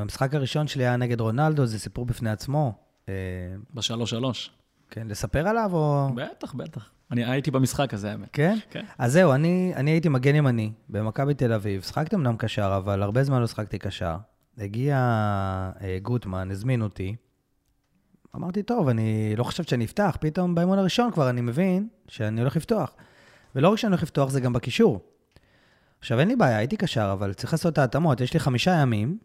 המשחק הראשון שלי היה נגד רונלדו, זה סיפור בפני עצמו. אה, בשלוש שלוש. כן, לספר עליו או... בטח, בטח. אני הייתי במשחק הזה, האמת. כן? כן. אז זהו, אני, אני הייתי מגן ימני במכבי תל אביב. שחקתי אמנם קשר, אבל הרבה זמן לא שחקתי קשר. הגיע אה, גוטמן, הזמין אותי. אמרתי, טוב, אני לא חושבת שאני אפתח. פתאום באימון הראשון כבר אני מבין שאני הולך לפתוח. ולא רק שאני הולך לפתוח, זה גם בקישור. עכשיו, אין לי בעיה, הייתי קשר, אבל צריך לעשות את ההתאמות. יש לי חמישה ימים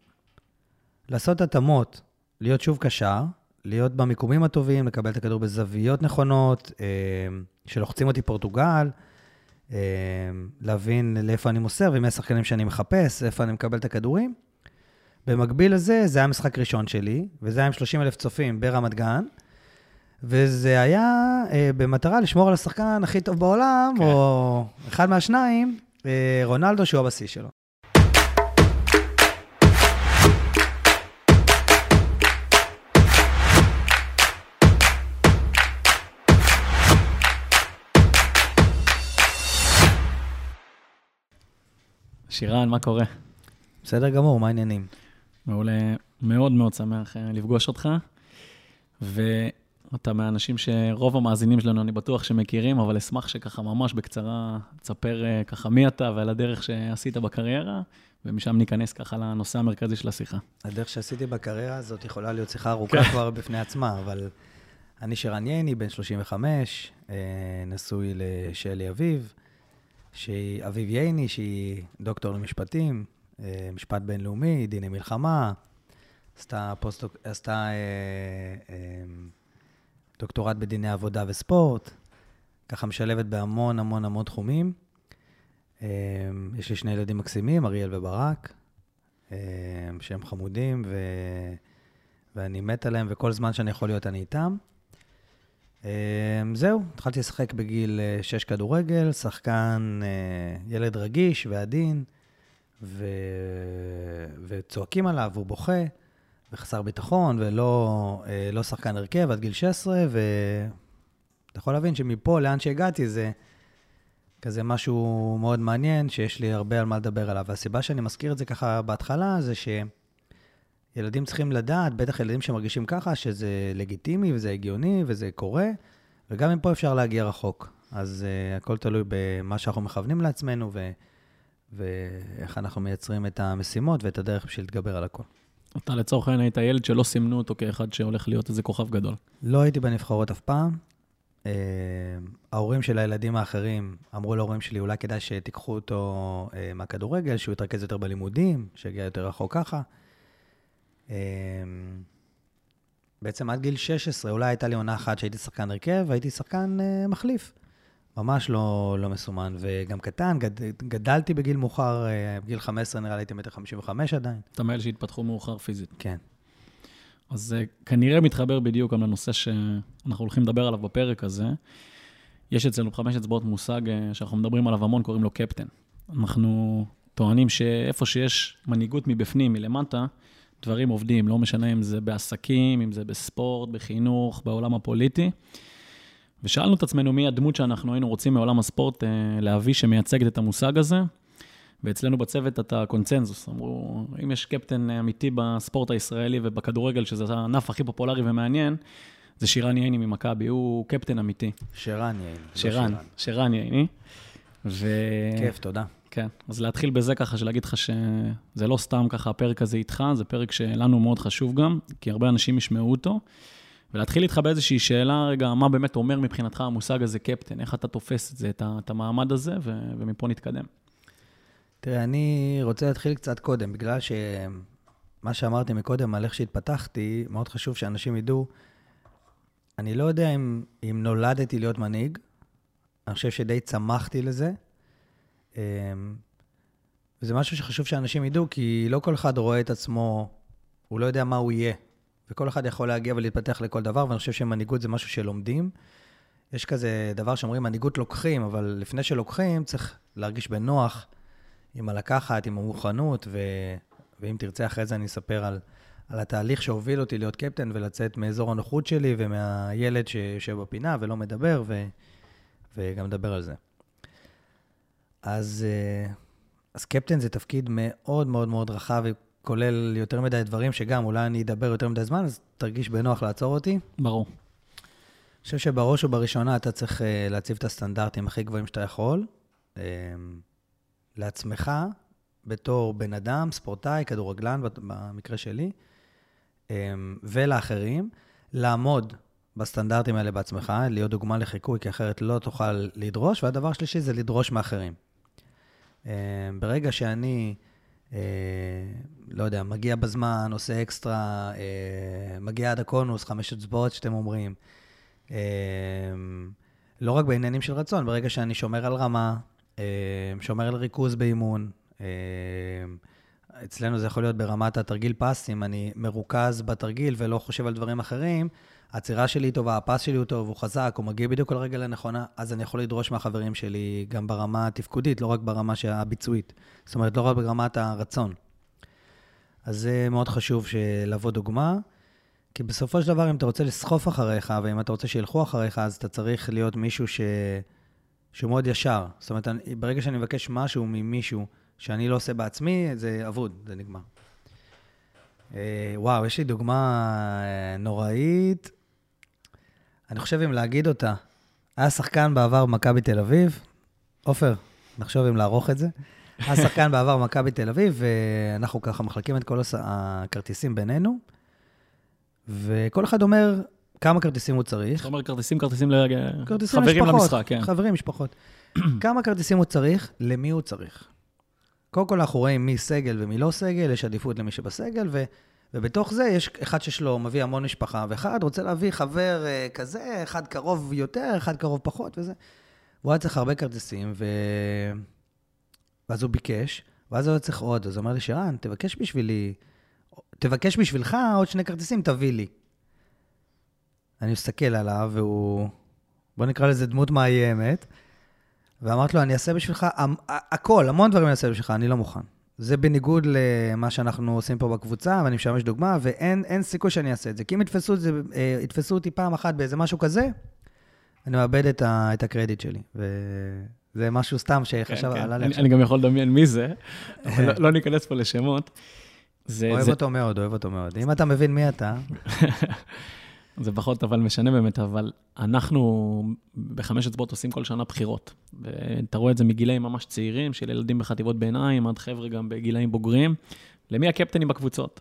לעשות התאמות, להיות שוב קשר, להיות במיקומים הטובים, לקבל את הכדור בזוויות נכונות, אה, שלוחצים אותי פורטוגל, אה, להבין לאיפה אני מוסר ומי השחקנים שאני מחפש, איפה אני מקבל את הכדורים. במקביל לזה, זה היה המשחק ראשון שלי, וזה היה עם 30 אלף צופים ברמת גן, וזה היה אה, במטרה לשמור על השחקן הכי טוב בעולם, כן. או אחד מהשניים, אה, רונלדו, שהוא הבשיא שלו. שירן, מה קורה? בסדר גמור, מה העניינים? מעולה, מאוד מאוד שמח אה, לפגוש אותך. ואתה מהאנשים שרוב המאזינים שלנו, אני בטוח שמכירים, אבל אשמח שככה ממש בקצרה תספר אה, ככה מי אתה ועל הדרך שעשית בקריירה, ומשם ניכנס ככה לנושא המרכזי של השיחה. הדרך שעשיתי בקריירה הזאת יכולה להיות שיחה ארוכה כבר בפני עצמה, אבל אני שרן ייני, בן 35, אה, נשוי לשלי אביב, שהיא אביב ייני, שהיא דוקטור למשפטים, אה, משפט בינלאומי, דיני מלחמה, עשתה, פוסט, עשתה אה, אה, דוקטורט בדיני עבודה וספורט, ככה משלבת בהמון המון המון תחומים. אה, יש לי שני ילדים מקסימים, אריאל וברק, אה, שהם חמודים, ו... ואני מת עליהם, וכל זמן שאני יכול להיות אני איתם. אה, זהו, התחלתי לשחק בגיל אה, 6 כדורגל, שחקן, אה, ילד רגיש ועדין, ו... וצועקים עליו, והוא בוכה, וחסר ביטחון, ולא אה, לא שחקן הרכב עד גיל 16, ואתה יכול להבין שמפה, לאן שהגעתי, זה כזה משהו מאוד מעניין, שיש לי הרבה על מה לדבר עליו. והסיבה שאני מזכיר את זה ככה בהתחלה, זה שילדים צריכים לדעת, בטח ילדים שמרגישים ככה, שזה לגיטימי וזה הגיוני וזה קורה, וגם מפה אפשר להגיע רחוק. אז uh, הכל תלוי במה שאנחנו מכוונים לעצמנו, ו... ואיך אנחנו מייצרים את המשימות ואת הדרך בשביל להתגבר על הכל. אתה לצורך העניין היית ילד שלא סימנו אותו כאחד שהולך להיות איזה כוכב גדול. לא הייתי בנבחרות אף פעם. Uh, ההורים של הילדים האחרים אמרו להורים שלי, אולי כדאי שתיקחו אותו uh, מהכדורגל, שהוא יתרכז יותר בלימודים, שיגיע יותר רחוק ככה. Uh, בעצם עד גיל 16, אולי הייתה לי עונה אחת שהייתי שחקן הרכב, והייתי שחקן uh, מחליף. ממש לא, לא מסומן, וגם קטן, גד, גדלתי בגיל מאוחר, בגיל 15 נראה לי הייתי מטר 55 עדיין. אתה מאלה שהתפתחו מאוחר פיזית. כן. אז זה כנראה מתחבר בדיוק גם לנושא שאנחנו הולכים לדבר עליו בפרק הזה. יש אצלנו בחמש אצבעות מושג אה, שאנחנו מדברים עליו המון, קוראים לו קפטן. אנחנו טוענים שאיפה שיש מנהיגות מבפנים, מלמטה, דברים עובדים, לא משנה אם זה בעסקים, אם זה בספורט, בחינוך, בעולם הפוליטי. ושאלנו את עצמנו מי הדמות שאנחנו היינו רוצים מעולם הספורט אה, להביא שמייצגת את המושג הזה. ואצלנו בצוות אתה קונצנזוס. אמרו, אם יש קפטן אמיתי בספורט הישראלי ובכדורגל, שזה הענף הכי פופולרי ומעניין, זה שירן ייני ממכבי, הוא קפטן אמיתי. שרן יעיל. שרן, שרן ייני. ו... כיף, תודה. כן, אז להתחיל בזה ככה, שלהגיד לך שזה לא סתם ככה הפרק הזה איתך, זה פרק שלנו מאוד חשוב גם, כי הרבה אנשים ישמעו אותו. ולהתחיל איתך באיזושהי שאלה, רגע, מה באמת אומר מבחינתך המושג הזה קפטן? איך אתה תופס את זה, את, את המעמד הזה, ו- ומפה נתקדם. תראה, אני רוצה להתחיל קצת קודם, בגלל שמה שאמרתי מקודם על איך שהתפתחתי, מאוד חשוב שאנשים ידעו, אני לא יודע אם, אם נולדתי להיות מנהיג, אני חושב שדי צמחתי לזה. אמ, וזה משהו שחשוב שאנשים ידעו, כי לא כל אחד רואה את עצמו, הוא לא יודע מה הוא יהיה. וכל אחד יכול להגיע ולהתפתח לכל דבר, ואני חושב שמנהיגות זה משהו שלומדים. יש כזה דבר שאומרים, מנהיגות לוקחים, אבל לפני שלוקחים צריך להרגיש בנוח עם הלקחת, עם המוכנות, ו... ואם תרצה אחרי זה אני אספר על, על התהליך שהוביל אותי להיות קפטן ולצאת מאזור הנוחות שלי ומהילד שיושב בפינה ולא מדבר, ו... וגם נדבר על זה. אז, אה, אז קפטן זה תפקיד מאוד מאוד מאוד רחב, כולל יותר מדי דברים, שגם אולי אני אדבר יותר מדי זמן, אז תרגיש בנוח לעצור אותי. ברור. אני חושב שבראש ובראשונה אתה צריך אה, להציב את הסטנדרטים הכי גבוהים שאתה יכול, אה, לעצמך, בתור בן אדם, ספורטאי, כדורגלן, במקרה שלי, ולאחרים, לעמוד בסטנדרטים האלה בעצמך, להיות דוגמה לחיקוי, כי אחרת לא תוכל לדרוש, והדבר השלישי זה לדרוש מאחרים. ברגע שאני, לא יודע, מגיע בזמן, עושה אקסטרה, מגיע עד הקונוס, חמש אצבעות שאתם אומרים, אמ, לא רק בעניינים של רצון, ברגע שאני שומר על רמה, אמ, שומר על ריכוז באימון, אמ, אצלנו זה יכול להיות ברמת התרגיל פסים, אני מרוכז בתרגיל ולא חושב על דברים אחרים, העצירה שלי טובה, הפס שלי הוא טוב, הוא חזק, הוא מגיע בדיוק על הרגל הנכונה, אז אני יכול לדרוש מהחברים שלי גם ברמה התפקודית, לא רק ברמה הביצועית. זאת אומרת, לא רק ברמת הרצון. אז זה מאוד חשוב לבוא דוגמה. כי בסופו של דבר, אם אתה רוצה לסחוף אחריך, ואם אתה רוצה שילכו אחריך, אז אתה צריך להיות מישהו ש... שהוא מאוד ישר. זאת אומרת, אני, ברגע שאני מבקש משהו ממישהו שאני לא עושה בעצמי, זה אבוד, זה נגמר. אה, וואו, יש לי דוגמה אה, נוראית. אני חושב אם להגיד אותה. היה שחקן בעבר במכבי תל אביב, עופר, נחשוב אם לערוך את זה. היה שחקן בעבר במכבי תל אביב, ואנחנו ככה מחלקים את כל הכרטיסים בינינו. וכל אחד אומר כמה כרטיסים הוא צריך. אתה אומר כרטיסים, כרטיסים לחברים למשחק, כן. חברים, משפחות. כמה כרטיסים הוא צריך, למי הוא צריך. קודם כל אנחנו רואים מי סגל ומי לא סגל, יש עדיפות למי שבסגל, ו, ובתוך זה יש אחד שיש לו, מביא המון משפחה, ואחד רוצה להביא חבר uh, כזה, אחד קרוב יותר, אחד קרוב פחות וזה. הוא היה צריך הרבה כרטיסים, ו... ואז הוא ביקש, ואז הוא היה צריך עוד, אז הוא אמר לי, שרן, תבקש בשבילי תבקש בשבילך עוד שני כרטיסים, תביא לי. אני מסתכל עליו, והוא, בוא נקרא לזה דמות מאיימת, ואמרתי לו, אני אעשה בשבילך הכל, המון דברים אני אעשה בשבילך, אני לא מוכן. זה בניגוד למה שאנחנו עושים פה בקבוצה, ואני משמש דוגמה, ואין סיכוי שאני אעשה את זה. כי אם יתפסו, את זה, אה, יתפסו אותי פעם אחת באיזה משהו כזה, אני מאבד את, ה, את הקרדיט שלי. וזה משהו סתם שחשב, כן, כן. עלה לי עכשיו. אני גם יכול לדמיין מי זה, אבל לא, לא ניכנס פה לשמות. זה, אוהב זה... אותו מאוד, אוהב אותו מאוד. אם אתה מבין מי אתה... זה פחות אבל משנה באמת, אבל אנחנו בחמש אצבעות עושים כל שנה בחירות. ואתה רואה את זה מגילאים ממש צעירים, של ילדים בחטיבות ביניים, עד חבר'ה גם בגילאים בוגרים, למי הקפטנים בקבוצות.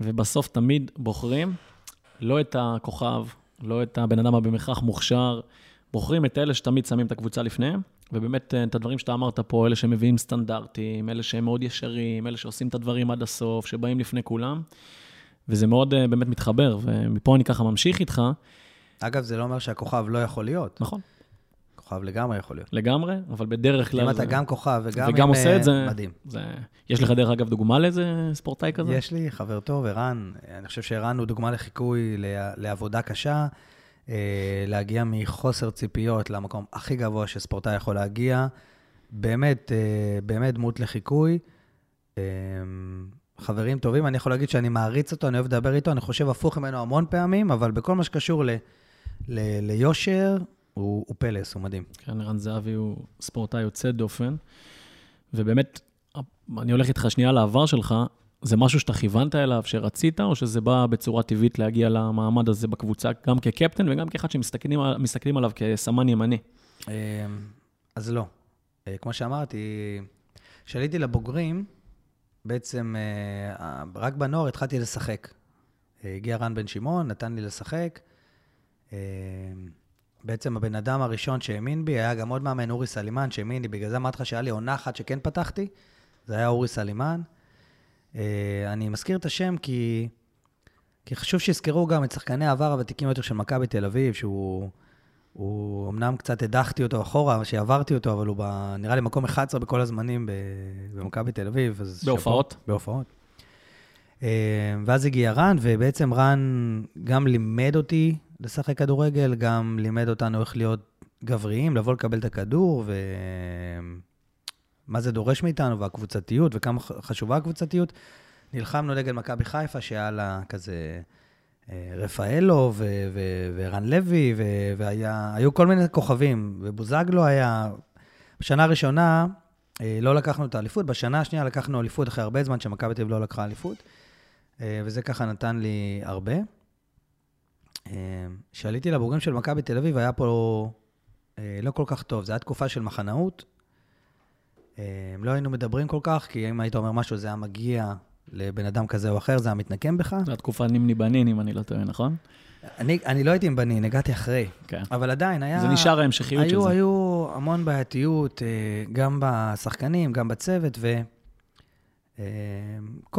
ובסוף תמיד בוחרים לא את הכוכב, לא את הבן אדם הבמכרח מוכשר, בוחרים את אלה שתמיד שמים את הקבוצה לפניהם, ובאמת, אה, את הדברים שאתה אמרת פה, אלה שמביאים סטנדרטים, אלה שהם מאוד ישרים, אלה שעושים את הדברים עד הסוף, שבאים לפני כולם, וזה מאוד אה, באמת מתחבר, ומפה אני ככה ממשיך איתך. אגב, זה לא אומר שהכוכב לא יכול להיות. נכון. כוכב לגמרי יכול להיות. לגמרי, אבל בדרך כלל... אם אתה גם כוכב וגם, וגם עם, עושה את זה, מדהים. זה... יש לך דרך אגב דוגמה לאיזה ספורטאי כזה? יש לי חבר טוב, ערן. אני חושב שערן הוא דוגמה לחיקוי לעבודה קשה. אה, להגיע מחוסר ציפיות למקום הכי גבוה שספורטאי יכול להגיע. באמת, אה, באמת דמות לחיקוי. חברים טובים, אני יכול להגיד שאני מעריץ אותו, אני אוהב לדבר איתו, אני חושב הפוך ממנו המון פעמים, אבל בכל מה שקשור ל, ל, ליושר, הוא, הוא פלס, הוא מדהים. כן, ערן זהבי הוא ספורטאי יוצא דופן, ובאמת, אני הולך איתך שנייה לעבר שלך, זה משהו שאתה כיוונת אליו, שרצית, או שזה בא בצורה טבעית להגיע למעמד הזה בקבוצה, גם כקפטן וגם כאחד שמסתכלים עליו כסמן ימני? אמ, אז לא. אה, כמו שאמרתי, כשעליתי לבוגרים, בעצם אה, רק בנוער התחלתי לשחק. אה, הגיע רן בן שמעון, נתן לי לשחק. בעצם הבן אדם הראשון שהאמין בי היה גם עוד מאמן, אורי סלימן, שהאמין לי. בגלל זה אמרתי לך שהיה לי עונה אחת שכן פתחתי, זה היה אורי סלימן. אה, אני מזכיר את השם כי, כי חשוב שיזכרו גם את שחקני העבר הוותיקים יותר של מכבי תל אביב, שהוא... הוא אמנם קצת הדחתי אותו אחורה, שעברתי אותו, אבל הוא ב, נראה לי מקום 11 בכל הזמנים במכבי תל אביב. בהופעות? שפו, בהופעות. אה, ואז הגיע רן, ובעצם רן גם לימד אותי לשחק כדורגל, גם לימד אותנו איך להיות גבריים, לבוא לקבל את הכדור, ו... מה זה דורש מאיתנו, והקבוצתיות, וכמה חשובה הקבוצתיות. נלחמנו נגד מכבי חיפה, שהיה לה כזה רפאלו ורן לוי, והיו כל מיני כוכבים, ובוזגלו היה... בשנה הראשונה אה, לא לקחנו את האליפות. בשנה השנייה לקחנו אליפות אחרי הרבה זמן שמכבי תל אביב לא לקחה אליפות, אה, וזה ככה נתן לי הרבה. כשעליתי לבוגרים של מכבי תל אביב, היה פה לא כל כך טוב. זו הייתה תקופה של מחנאות. לא היינו מדברים כל כך, כי אם היית אומר משהו, זה היה מגיע לבן אדם כזה או אחר, זה היה מתנקם בך. זו התקופה נימני בנין, אם אני לא טועה, נכון? אני, אני לא הייתי עם בנין, הגעתי אחרי. כן. אבל עדיין היה... זה נשאר ההמשכיות של זה. היו המון בעייתיות, אה, גם בשחקנים, גם בצוות, וכל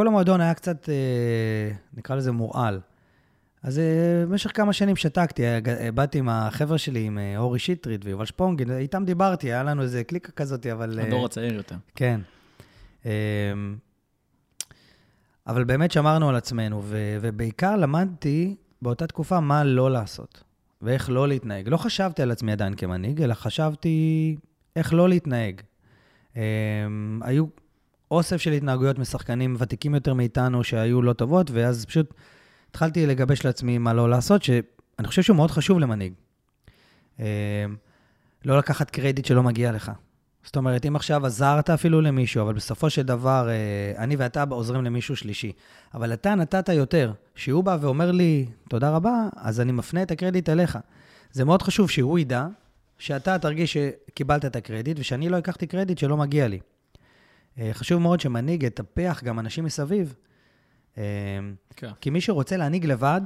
אה, המועדון היה קצת, אה, נקרא לזה מורעל. אז במשך כמה שנים שתקתי, באתי עם החבר'ה שלי, עם אורי שטרית ויובל שפונגין, איתם דיברתי, היה לנו איזה קליקה כזאת, אבל... הדור הצעיר יותר. כן. אבל באמת שמרנו על עצמנו, ו- ובעיקר למדתי באותה תקופה מה לא לעשות, ואיך לא להתנהג. לא חשבתי על עצמי עדיין כמנהיג, אלא חשבתי איך לא להתנהג. Um, היו אוסף של התנהגויות משחקנים ותיקים יותר מאיתנו שהיו לא טובות, ואז פשוט התחלתי לגבש לעצמי מה לא לעשות, שאני חושב שהוא מאוד חשוב למנהיג. Um, לא לקחת קרדיט שלא מגיע לך. זאת אומרת, אם עכשיו עזרת אפילו למישהו, אבל בסופו של דבר, אה, אני ואתה עוזרים למישהו שלישי, אבל אתה נתת יותר, שהוא בא ואומר לי, תודה רבה, אז אני מפנה את הקרדיט אליך. זה מאוד חשוב שהוא ידע שאתה תרגיש שקיבלת את הקרדיט, ושאני לא אקחתי קרדיט שלא מגיע לי. אה, חשוב מאוד שמנהיג יטפח גם אנשים מסביב. אה, כן. כי מי שרוצה להנהיג לבד,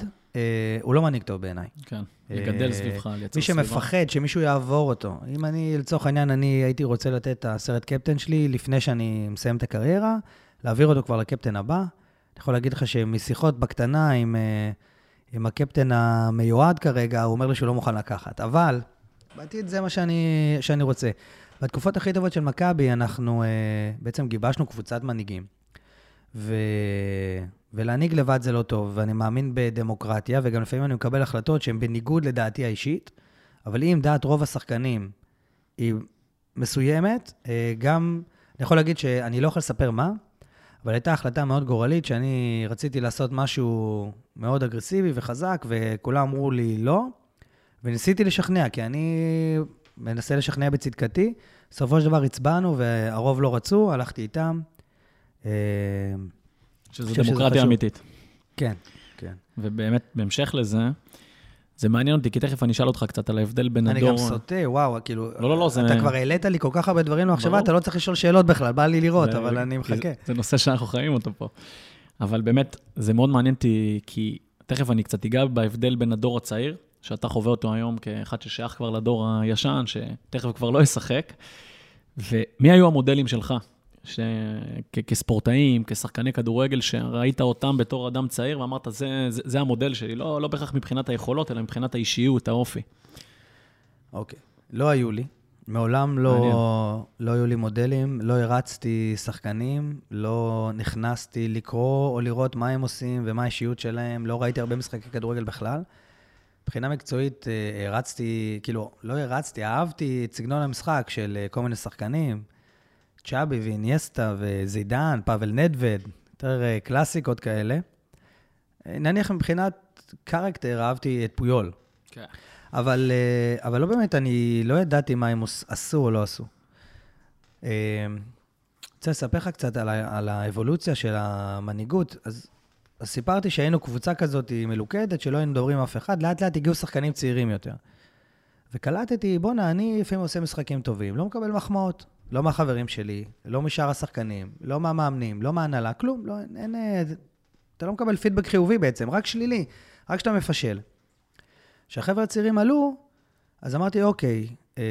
הוא לא מנהיג טוב בעיניי. כן, לגדל סביבך, לייצר סביבה. מי שמפחד שמישהו יעבור אותו. אם אני, לצורך העניין, אני הייתי רוצה לתת את הסרט קפטן שלי לפני שאני מסיים את הקריירה, להעביר אותו כבר לקפטן הבא. אני יכול להגיד לך שמשיחות בקטנה עם, אה, עם הקפטן המיועד כרגע, הוא אומר לי שהוא לא מוכן לקחת. אבל בעתיד זה מה שאני, שאני רוצה. בתקופות הכי טובות של מכבי, אנחנו אה, בעצם גיבשנו קבוצת מנהיגים. ו... ולהנהיג לבד זה לא טוב, ואני מאמין בדמוקרטיה, וגם לפעמים אני מקבל החלטות שהן בניגוד לדעתי האישית, אבל אם דעת רוב השחקנים היא מסוימת, אה, גם, אני יכול להגיד שאני לא יכול לספר מה, אבל הייתה החלטה מאוד גורלית, שאני רציתי לעשות משהו מאוד אגרסיבי וחזק, וכולם אמרו לי לא, וניסיתי לשכנע, כי אני מנסה לשכנע בצדקתי. בסופו של דבר הצבענו, והרוב לא רצו, הלכתי איתם. שזה דמוקרטיה אמיתית. כן, כן. ובאמת, בהמשך לזה, זה מעניין אותי, כי תכף אני אשאל אותך קצת על ההבדל בין הדור... אני גם סוטה, וואו, כאילו... לא, לא, לא, זה... אתה כבר העלית לי כל כך הרבה דברים למחשבה, אתה לא צריך לשאול שאלות בכלל, בא לי לראות, אבל אני מחכה. זה נושא שאנחנו חיים אותו פה. אבל באמת, זה מאוד מעניין אותי, כי תכף אני קצת אגע בהבדל בין הדור הצעיר, שאתה חווה אותו היום כאחד ששייך כבר לדור הישן, שתכף כבר לא ישחק, ומי היו המודלים שלך? כספורטאים, כשחקני כדורגל, שראית אותם בתור אדם צעיר ואמרת, זה, זה, זה המודל שלי, לא, לא בהכרח מבחינת היכולות, אלא מבחינת האישיות, האופי. אוקיי. לא היו לי. מעולם לא, לא היו לי מודלים, לא הרצתי שחקנים, לא נכנסתי לקרוא או לראות מה הם עושים ומה האישיות שלהם, לא ראיתי הרבה משחקי כדורגל בכלל. מבחינה מקצועית אה, הרצתי, כאילו, לא הרצתי, אהבתי את סגנון המשחק של אה, כל מיני שחקנים. צ'אבי ואיניאסטה וזידן, פאבל נדווד, יותר אה, קלאסיקות כאלה. אה, נניח מבחינת קרקטר, אהבתי את פויול. כן. אבל, אה, אבל לא באמת, אני לא ידעתי מה הם עשו או לא עשו. רוצה לספר לך קצת על, על האבולוציה של המנהיגות. אז, אז סיפרתי שהיינו קבוצה כזאת מלוכדת, שלא היינו מדברים עם אף אחד, לאט לאט הגיעו שחקנים צעירים יותר. וקלטתי, בואנה, אני לפעמים עושה משחקים טובים, לא מקבל מחמאות. לא מהחברים שלי, לא משאר השחקנים, לא מהמאמנים, לא מהנהלה, כלום. לא, אין, אין, אתה לא מקבל פידבק חיובי בעצם, רק שלילי, רק כשאתה מפשל. כשהחבר'ה הצעירים עלו, אז אמרתי, אוקיי, אה,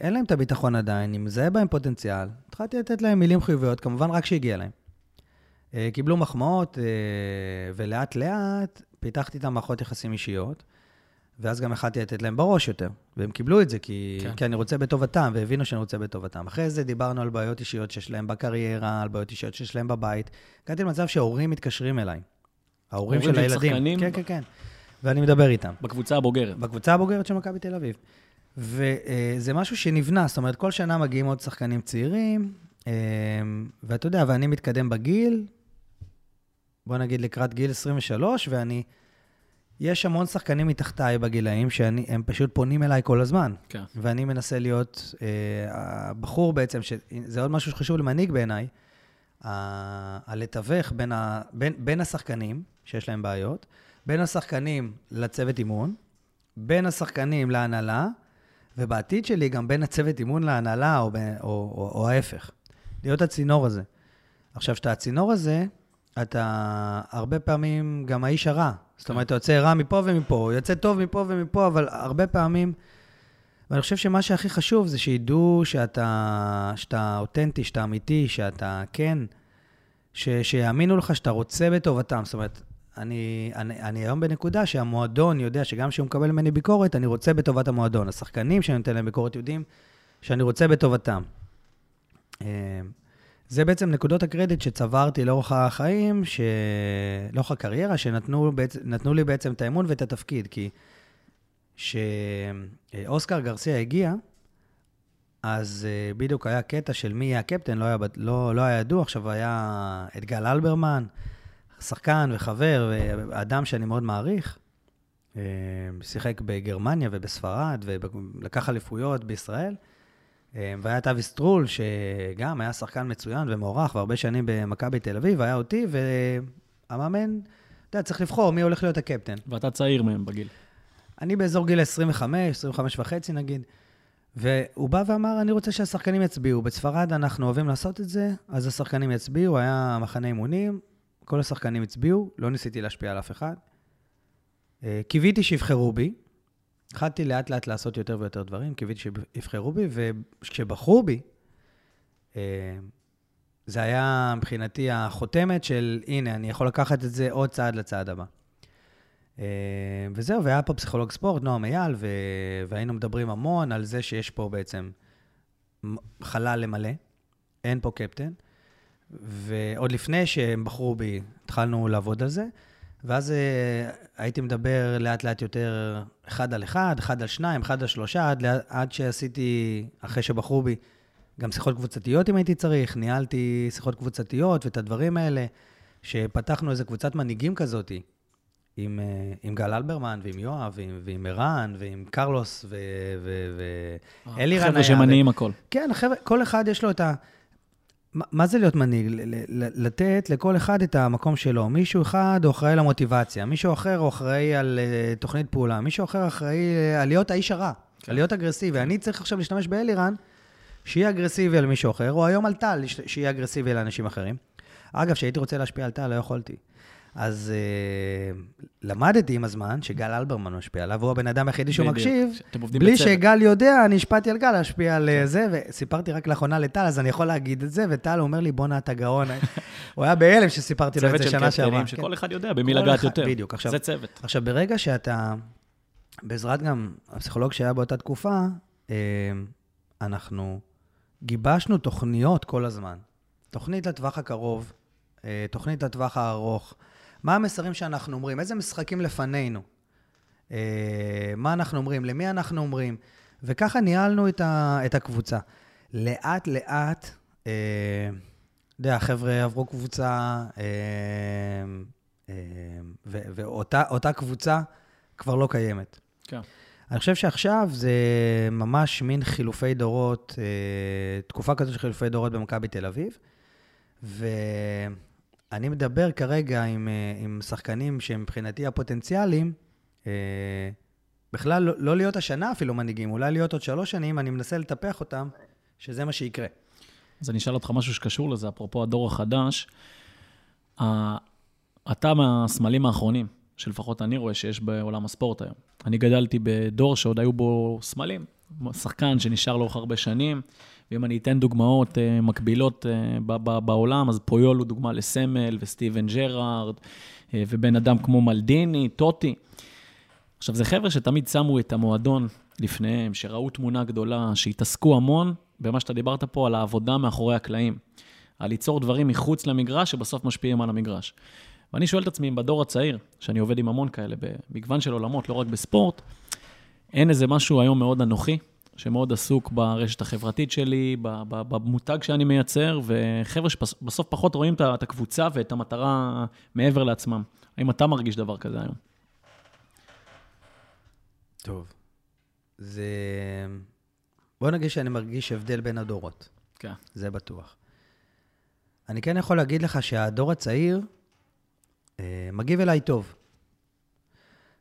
אין להם את הביטחון עדיין, אני מזהה בהם פוטנציאל. התחלתי לתת להם מילים חיוביות, כמובן רק שהגיע להם. אה, קיבלו מחמאות, אה, ולאט לאט פיתחתי איתם מערכות יחסים אישיות. ואז גם יכלתי לתת להם בראש יותר. והם קיבלו את זה, כי, כן. כי אני רוצה בטובתם, והבינו שאני רוצה בטובתם. אחרי זה דיברנו על בעיות אישיות שיש להם בקריירה, על בעיות אישיות שיש להם בבית. הגעתי למצב שההורים מתקשרים אליי. ההורים של הילדים. שחקנים? כן, כן, כן. ואני מדבר איתם. בקבוצה הבוגרת. בקבוצה הבוגרת של מכבי תל אביב. וזה משהו שנבנה, זאת אומרת, כל שנה מגיעים עוד שחקנים צעירים, אה, ואתה יודע, ואני מתקדם בגיל, בוא נגיד לקראת גיל 23, ואני... יש המון שחקנים מתחתיי בגילאים שהם פשוט פונים אליי כל הזמן. כן. ואני מנסה להיות אה, הבחור בעצם, זה עוד משהו שחשוב למנהיג בעיניי, הלתווך בין, בין, בין השחקנים שיש להם בעיות, בין השחקנים לצוות אימון, בין השחקנים להנהלה, ובעתיד שלי גם בין הצוות אימון להנהלה, או, או, או, או ההפך. להיות הצינור הזה. עכשיו, כשאתה הצינור הזה, אתה הרבה פעמים גם האיש הרע. זאת אומרת, אתה יוצא רע מפה ומפה, יוצא טוב מפה ומפה, אבל הרבה פעמים... ואני חושב שמה שהכי חשוב זה שידעו שאתה, שאתה אותנטי, שאתה אמיתי, שאתה כן, ש, שיאמינו לך שאתה רוצה בטובתם. זאת אומרת, אני, אני, אני היום בנקודה שהמועדון יודע שגם כשהוא מקבל ממני ביקורת, אני רוצה בטובת המועדון. השחקנים שאני נותן להם ביקורת יודעים שאני רוצה בטובתם. אה, זה בעצם נקודות הקרדיט שצברתי לאורך החיים, ש... לאורך הקריירה, שנתנו בעצ... לי בעצם את האמון ואת התפקיד. כי כשאוסקר גרסיה הגיע, אז uh, בדיוק היה קטע של מי יהיה הקפטן, לא היה, לא, לא היה ידוע, עכשיו היה את גל אלברמן, שחקן וחבר, ואדם שאני מאוד מעריך. אה, שיחק בגרמניה ובספרד, ולקח אליפויות בישראל. אה, והיה את אבי סטרול, שגם היה שחקן מצוין ומוערך, והרבה שנים במכבי תל אביב, היה אותי, והמאמן, אתה יודע, צריך לבחור מי הולך להיות הקפטן. ואתה צעיר מהם בגיל. אני באזור גיל 25, 25 וחצי נגיד, והוא בא ואמר, אני רוצה שהשחקנים יצביעו. בספרד אנחנו אוהבים לעשות את זה, אז השחקנים יצביעו, היה מחנה אימונים, כל השחקנים הצביעו, לא ניסיתי להשפיע על אף אחד. אה, קיוויתי שיבחרו בי, התחלתי לאט לאט לעשות יותר ויותר דברים, קיוויתי שיבחרו בי, וכשבחרו בי, אה, זה היה מבחינתי החותמת של, הנה, אני יכול לקחת את זה עוד צעד לצעד הבא. אה, וזהו, והיה פה פסיכולוג ספורט, נועם אייל. והיינו מדברים המון על זה שיש פה בעצם חלל למלא, אין פה קפטן, ועוד לפני שהם בחרו בי, התחלנו לעבוד על זה. ואז אה, הייתי מדבר לאט לאט יותר אחד על אחד, אחד על שניים, אחד על שלושה, עד, עד שעשיתי, אחרי שבחרו בי, גם שיחות קבוצתיות אם הייתי צריך, ניהלתי שיחות קבוצתיות ואת הדברים האלה, שפתחנו איזה קבוצת מנהיגים כזאת, עם, אה, עם גל אלברמן ועם יואב ועם, ועם ערן ועם קרלוס ואלירן. חבר'ה שמניעים הכל. כן, החבר'ה, כל אחד יש לו את ה... מה זה להיות מנהיג? לתת לכל אחד את המקום שלו. מישהו אחד הוא אחראי למוטיבציה, מישהו אחר הוא אחראי על uh, תוכנית פעולה, מישהו אחר אחראי uh, על להיות האיש הרע, כן. על להיות אגרסיבי. אני צריך עכשיו להשתמש באלירן, שיהיה אגרסיבי על מישהו אחר, או היום על טל, שיהיה אגרסיבי לאנשים אחרים. אגב, כשהייתי רוצה להשפיע על טל, לא יכולתי. אז uh, למדתי עם הזמן שגל אלברמן משפיע עליו, הוא הבן אדם היחידי שהוא מקשיב. בלי בצוות. שגל יודע, אני השפעתי על גל להשפיע על כן. זה, וסיפרתי רק לאחרונה לטל, אז אני יכול להגיד את זה, וטל אומר לי, בואנה, אתה גאון. הוא היה בהלם שסיפרתי לו את זה שנה שעברה. צוות של קפטנים, שכל אחד יודע במי לגעת יותר. בדיוק. עכשיו, זה צוות. עכשיו, ברגע שאתה, בעזרת גם הפסיכולוג שהיה באותה תקופה, אה, אנחנו גיבשנו תוכניות כל הזמן. תוכנית לטווח הקרוב, אה, תוכנית לטווח הארוך. מה המסרים שאנחנו אומרים? איזה משחקים לפנינו? אה, מה אנחנו אומרים? למי אנחנו אומרים? וככה ניהלנו את, ה, את הקבוצה. לאט לאט, אה, אתה יודע, החבר'ה עברו קבוצה, אה, אה, ואותה קבוצה כבר לא קיימת. כן. אני חושב שעכשיו זה ממש מין חילופי דורות, אה, תקופה כזאת של חילופי דורות במכבי תל אביב, ו... אני מדבר כרגע עם, אה, עם שחקנים שהם מבחינתי הפוטנציאליים, אה, בכלל לא, לא להיות השנה אפילו מנהיגים, אולי להיות עוד שלוש שנים, אני מנסה לטפח אותם, שזה מה שיקרה. אז אני אשאל אותך משהו שקשור לזה, אפרופו הדור החדש. אתה מהסמלים האחרונים, שלפחות אני רואה שיש בעולם הספורט היום. אני גדלתי בדור שעוד היו בו סמלים, שחקן שנשאר לאורך הרבה שנים. ואם אני אתן דוגמאות uh, מקבילות uh, בעולם, אז פויול הוא דוגמה לסמל, וסטיבן ג'רארד, uh, ובן אדם כמו מלדיני, טוטי. עכשיו, זה חבר'ה שתמיד שמו את המועדון לפניהם, שראו תמונה גדולה, שהתעסקו המון במה שאתה דיברת פה, על העבודה מאחורי הקלעים. על ליצור דברים מחוץ למגרש, שבסוף משפיעים על המגרש. ואני שואל את עצמי, אם בדור הצעיר, שאני עובד עם המון כאלה, במגוון של עולמות, לא רק בספורט, אין איזה משהו היום מאוד אנוכי, שמאוד עסוק ברשת החברתית שלי, במותג שאני מייצר, וחבר'ה שבסוף פחות רואים את הקבוצה ואת המטרה מעבר לעצמם. האם אתה מרגיש דבר כזה היום? טוב. זה... בוא נגיד שאני מרגיש הבדל בין הדורות, כן. זה בטוח. אני כן יכול להגיד לך שהדור הצעיר אה, מגיב אליי טוב.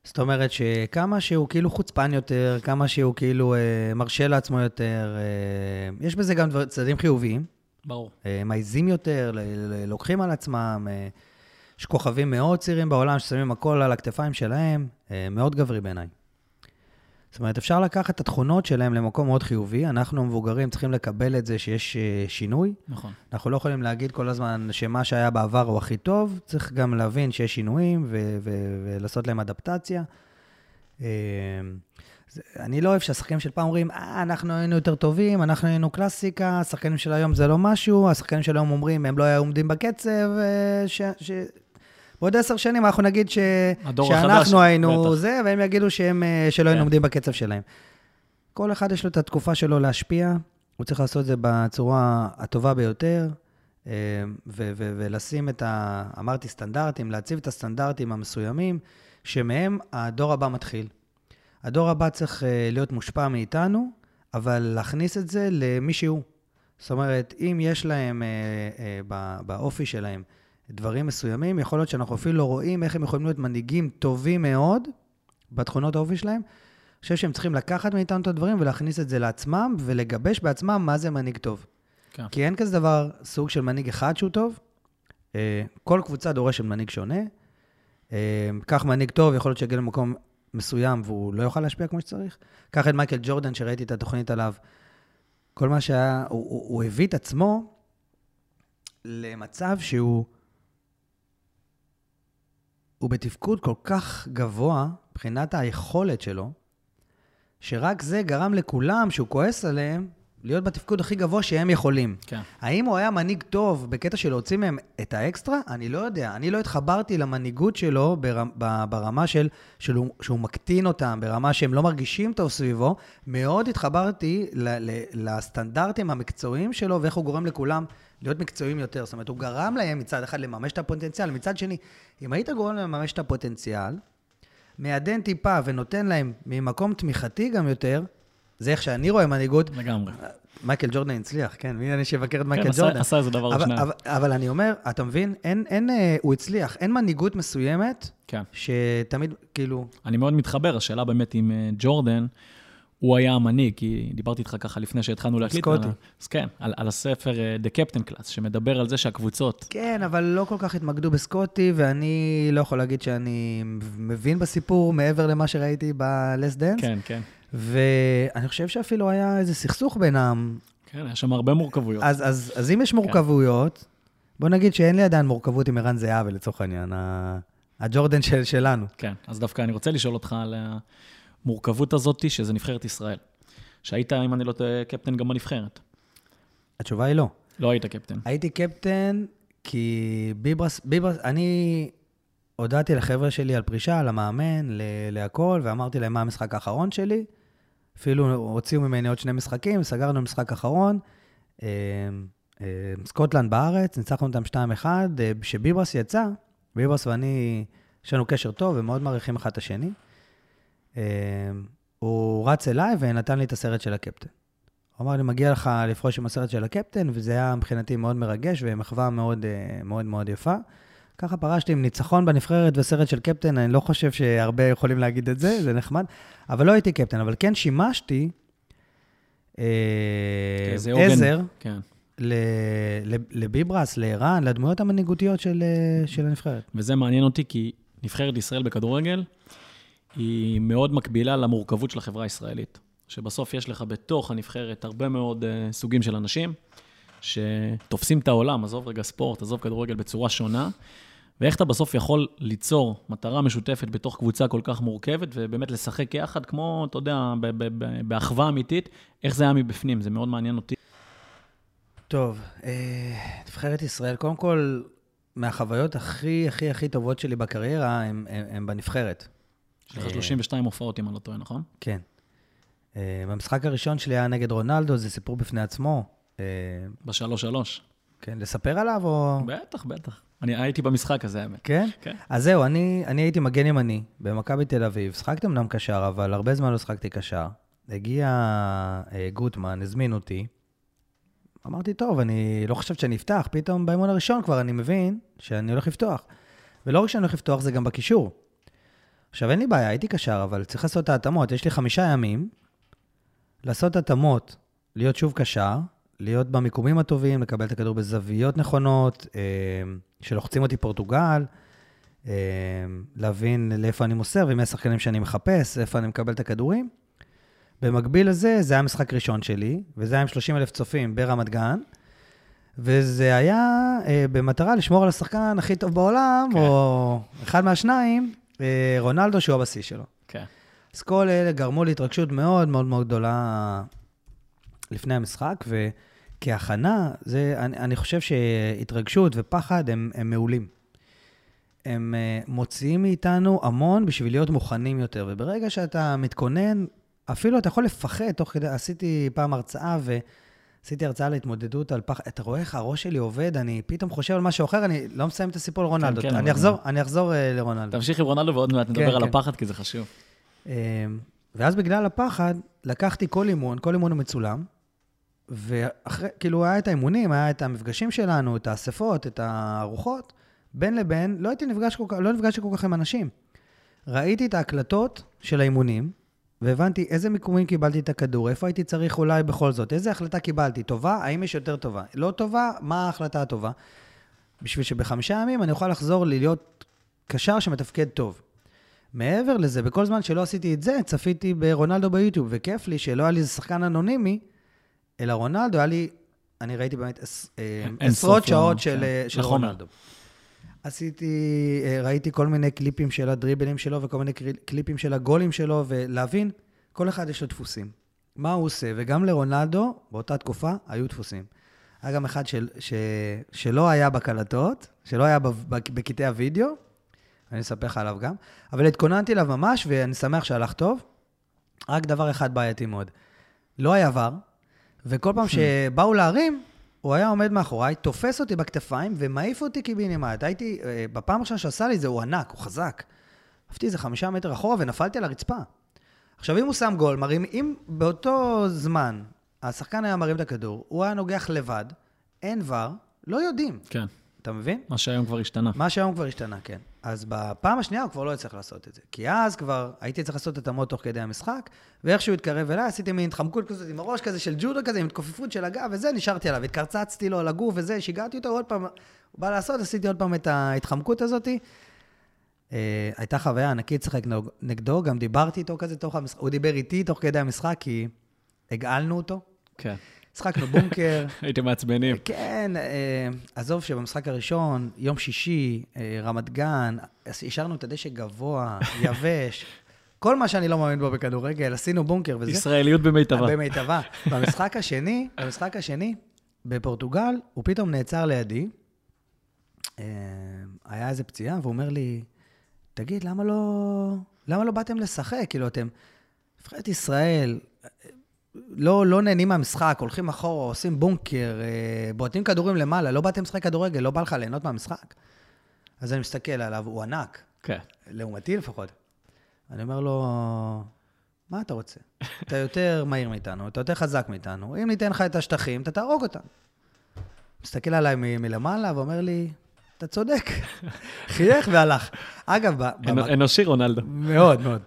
זאת אומרת שכמה שהוא כאילו חוצפן יותר, כמה שהוא כאילו אה, מרשה לעצמו יותר, אה, יש בזה גם דבר, צדדים חיוביים. ברור. אה, מעיזים יותר, ל- ל- לוקחים על עצמם. אה, יש כוכבים מאוד צעירים בעולם ששמים הכל על הכתפיים שלהם, אה, מאוד גברי בעיניי. זאת אומרת, אפשר לקחת את התכונות שלהם למקום מאוד חיובי. אנחנו המבוגרים צריכים לקבל את זה שיש אה, שינוי. נכון. אנחנו לא יכולים להגיד כל הזמן שמה שהיה בעבר הוא הכי טוב, צריך גם להבין שיש שינויים ו- ו- ולעשות להם אדפטציה. אה, זה- אני לא אוהב שהשחקנים של פעם אומרים, אה, אנחנו היינו יותר טובים, אנחנו היינו קלאסיקה, השחקנים של היום זה לא משהו, השחקנים של היום אומרים, הם לא היו עומדים בקצב, אה, ש... ש... בעוד עשר שנים אנחנו נגיד ש... הדור החדש, שאנחנו היינו בטח. זה, והם יגידו שהם, אה, שלא היינו כן. עומדים בקצב שלהם. כל אחד יש לו את התקופה שלו להשפיע, הוא צריך לעשות את זה בצורה הטובה ביותר, אה, ולשים את ה... אמרתי סטנדרטים, להציב את הסטנדרטים המסוימים, שמהם הדור הבא מתחיל. הדור הבא צריך אה, להיות מושפע מאיתנו, אבל להכניס את זה למי שהוא. זאת אומרת, אם יש להם אה, אה, בא- באופי שלהם דברים מסוימים, יכול להיות שאנחנו אפילו לא רואים איך הם יכולים להיות מנהיגים טובים מאוד בתכונות האופי שלהם. אני חושב שהם צריכים לקחת מאיתנו את הדברים ולהכניס את זה לעצמם ולגבש בעצמם מה זה מנהיג טוב. כן. כי אין כזה דבר, סוג של מנהיג אחד שהוא טוב. אה, כל קבוצה דורשת מנהיג שונה. אה, קח מנהיג טוב, יכול להיות שיגיע למקום מסוים והוא לא יוכל להשפיע כמו שצריך. קח את מייקל ג'ורדן, שראיתי את התוכנית עליו. כל מה שהיה, הוא, הוא, הוא הביא את עצמו למצב שהוא... הוא בתפקוד כל כך גבוה, מבחינת היכולת שלו, שרק זה גרם לכולם, שהוא כועס עליהם, להיות בתפקוד הכי גבוה שהם יכולים. כן. האם הוא היה מנהיג טוב בקטע של להוציא מהם את האקסטרה? אני לא יודע. אני לא התחברתי למנהיגות שלו ברמה, ברמה של, של הוא, שהוא מקטין אותם, ברמה שהם לא מרגישים טוב סביבו. מאוד התחברתי ל, ל, לסטנדרטים המקצועיים שלו ואיך הוא גורם לכולם להיות מקצועיים יותר. זאת אומרת, הוא גרם להם מצד אחד לממש את הפוטנציאל, מצד שני, אם היית גורם להם לממש את הפוטנציאל, מעדן טיפה ונותן להם ממקום תמיכתי גם יותר, זה איך שאני רואה מנהיגות, לגמרי. מייקל ג'ורדן הצליח, כן, מי אני שיבקר את מייקל כן, ג'ורדן. עשה איזה דבר אבל. אבל, אבל אני אומר, אתה מבין, אין, אין, אה, הוא הצליח, אין מנהיגות מסוימת כן. שתמיד, כאילו, אני מאוד מתחבר, השאלה באמת עם אה, ג'ורדן, הוא היה המנהיג, כי דיברתי איתך ככה לפני שהתחלנו להקליט. סקוטי. אז כן, על, על הספר אה, The Captain Class, שמדבר על זה שהקבוצות, כן, אבל לא כל כך התמקדו בסקוטי, ואני לא יכול להגיד שאני מבין בסיפור מעבר למה שראיתי ב-Less Dance, כן, כן. ואני חושב שאפילו היה איזה סכסוך בינם. כן, היה שם הרבה מורכבויות. אז, אז, אז אם יש מורכבויות, בוא נגיד שאין לי עדיין מורכבות עם ערן זהבי, לצורך העניין, הג'ורדן של, שלנו. כן, אז דווקא אני רוצה לשאול אותך על המורכבות הזאת, שזה נבחרת ישראל. שהיית, אם אני לא טועה, קפטן גם בנבחרת. התשובה היא לא. לא היית קפטן. הייתי קפטן כי ביברס, ביברס, אני הודעתי לחבר'ה שלי על פרישה, למאמן, ל- להכל, ואמרתי להם מה המשחק האחרון שלי. אפילו הוציאו ממני עוד שני משחקים, סגרנו משחק אחרון. אה, אה, סקוטלנד בארץ, ניצחנו אותם 2-1. אה, כשביברס יצא, ביברס ואני, יש לנו קשר טוב ומאוד מעריכים אחד את השני. אה, הוא רץ אליי ונתן לי את הסרט של הקפטן. הוא אמר לי, מגיע לך לפרוש עם הסרט של הקפטן, וזה היה מבחינתי מאוד מרגש ומחווה מאוד אה, מאוד מאוד יפה. ככה פרשתי עם ניצחון בנבחרת וסרט של קפטן, אני לא חושב שהרבה יכולים להגיד את זה, זה נחמד. אבל לא הייתי קפטן, אבל כן שימשתי אה. עזר כן. לביברס, לערן, לדמויות המנהיגותיות של, אה, של הנבחרת. וזה מעניין אותי, כי נבחרת ישראל בכדורגל היא מאוד מקבילה למורכבות של החברה הישראלית. שבסוף יש לך בתוך הנבחרת הרבה מאוד uh, סוגים של אנשים, שתופסים את העולם, עזוב רגע ספורט, עזוב כדורגל בצורה שונה, ואיך אתה בסוף יכול ליצור מטרה משותפת בתוך קבוצה כל כך מורכבת, ובאמת לשחק יחד, כמו, אתה יודע, באחווה אמיתית, איך זה היה מבפנים, זה מאוד מעניין אותי. טוב, אה, נבחרת ישראל, קודם כל, מהחוויות הכי הכי הכי טובות שלי בקריירה, הם, הם, הם בנבחרת. יש לך אה, 32 הופעות, אם אני לא טועה, נכון? כן. Uh, במשחק הראשון שלי היה נגד רונלדו, זה סיפור בפני עצמו. Uh, בשלוש-שלוש. כן, לספר עליו או... בטח, בטח. אני הייתי במשחק הזה, האמת. כן? כן. אז זהו, אני, אני הייתי מגן ימני במכבי תל אביב. שחקתי אמנם קשר, אבל הרבה זמן לא שחקתי קשר. הגיע אה, גוטמן, הזמין אותי. אמרתי, טוב, אני לא חושבת שאני אפתח. פתאום באימון הראשון כבר אני מבין שאני הולך לפתוח. ולא רק שאני הולך לפתוח, זה גם בקישור. עכשיו, אין לי בעיה, הייתי קשר, אבל צריך לעשות את ההתאמות. יש לי חמישה ימים לעשות התאמות, להיות שוב קשר, להיות במיקומים הטובים, לקבל את הכדור בזוויות נכונות, אה, שלוחצים אותי פורטוגל, אה, להבין לאיפה אני מוסר ומי השחקנים שאני מחפש, איפה אני מקבל את הכדורים. במקביל לזה, זה היה משחק ראשון שלי, וזה היה עם 30 אלף צופים ברמת גן, וזה היה אה, במטרה לשמור על השחקן הכי טוב בעולם, כן. או אחד מהשניים, רונלדו, שהוא הבשיא שלו. כן. אז כל אלה גרמו להתרגשות מאוד מאוד מאוד גדולה לפני המשחק, וכהכנה, זה, אני, אני חושב שהתרגשות ופחד הם, הם מעולים. הם uh, מוציאים מאיתנו המון בשביל להיות מוכנים יותר, וברגע שאתה מתכונן, אפילו אתה יכול לפחד תוך כדי, עשיתי פעם הרצאה ועשיתי הרצאה להתמודדות על פחד, אתה רואה איך הראש שלי עובד, אני פתאום חושב על משהו אחר, אני לא מסיים את הסיפור על רונלדו. כן, אני אחזור, אני אחזור uh, לרונלדו. תמשיך עם רונלדו ועוד מעט כן, נדבר על כן. הפחד, כי זה חשוב. אמ, ואז בגלל הפחד, לקחתי כל אימון, כל אימון הוא מצולם, ואחרי, כאילו, היה את האימונים, היה את המפגשים שלנו, את האספות, את הארוחות, בין לבין, לא הייתי נפגש כל כך, לא נפגשתי כל כך עם אנשים. ראיתי את ההקלטות של האימונים, והבנתי איזה מיקומים קיבלתי את הכדור, איפה הייתי צריך אולי בכל זאת, איזה החלטה קיבלתי, טובה, האם יש יותר טובה, לא טובה, מה ההחלטה הטובה. בשביל שבחמישה ימים אני אוכל לחזור להיות קשר שמתפקד טוב. מעבר לזה, בכל זמן שלא עשיתי את זה, צפיתי ברונלדו ביוטיוב, וכיף לי שלא היה לי איזה שחקן אנונימי, אלא רונלדו, היה לי, אני ראיתי באמת אה, עשרות שעות של, כן, אה, של לחומר. רונלדו. עשיתי, אה, ראיתי כל מיני קליפים של הדריבלים שלו וכל מיני קליפים של הגולים שלו, ולהבין, כל אחד יש לו דפוסים. מה הוא עושה, וגם לרונלדו, באותה תקופה, היו דפוסים. היה גם אחד של, ש, שלא היה בקלטות, שלא היה בקטעי הוידאו, אני אספר לך עליו גם, אבל התכוננתי אליו ממש, ואני שמח שהלך טוב. רק דבר אחד בעייתי מאוד. לא היה ור, וכל פעם שבאו להרים, הוא היה עומד מאחוריי, תופס אותי בכתפיים ומעיף אותי קיבינימט. הייתי, אה, בפעם הראשונה שעשה לי זה, הוא ענק, הוא חזק. עפתי איזה חמישה מטר אחורה ונפלתי על הרצפה. עכשיו, אם הוא שם גול, מרים, אם באותו זמן השחקן היה מרים את הכדור, הוא היה נוגח לבד, אין ור, לא יודעים. כן. אתה מבין? מה שהיום כבר השתנה. מה שהיום כבר השתנה, כן. אז בפעם השנייה הוא כבר לא יצטרך לעשות את זה. כי אז כבר הייתי צריך לעשות התאמות תוך כדי המשחק, ואיכשהו התקרב אליי, עשיתי מין התחמקות כזאת עם הראש כזה של ג'ודו כזה, עם התכופפות של הגב וזה, נשארתי עליו, התקרצצתי לו על הגוף וזה, שיגעתי אותו עוד פעם, הוא בא לעשות, עשיתי עוד פעם את ההתחמקות הזאת. אה, הייתה חוויה ענקית לשחק נגדו, גם דיברתי איתו כזה תוך המשחק, הוא דיבר איתי תוך כדי המשחק, כי הגעלנו אותו. כן. משחקנו בונקר, הייתם מעצבנים. כן, אה, עזוב שבמשחק הראשון, יום שישי, אה, רמת גן, השארנו את הדשא גבוה, יבש, כל מה שאני לא מאמין בו בכדורגל, עשינו בונקר וזה. ישראליות במיטבה. במיטבה. במשחק השני, במשחק השני, בפורטוגל, הוא פתאום נעצר לידי, אה, היה איזה פציעה, והוא אומר לי, תגיד, למה לא, למה לא באתם לשחק? כאילו, אתם, נבחרת ישראל, לא, לא נהנים מהמשחק, הולכים אחורה, עושים בונקר, אה, בועטים כדורים למעלה, לא באתם לשחק כדורגל, לא בא לך ליהנות מהמשחק? אז אני מסתכל עליו, הוא ענק, כן. לעומתי לפחות. אני אומר לו, מה אתה רוצה? אתה יותר מהיר מאיתנו, אתה יותר חזק מאיתנו, אם ניתן לך את השטחים, אתה תהרוג אותם. מסתכל עליי מ- מלמעלה ואומר לי, אתה צודק. חייך והלך. אגב, ב- אנ- ב- אנושי רונלדו. מאוד, מאוד.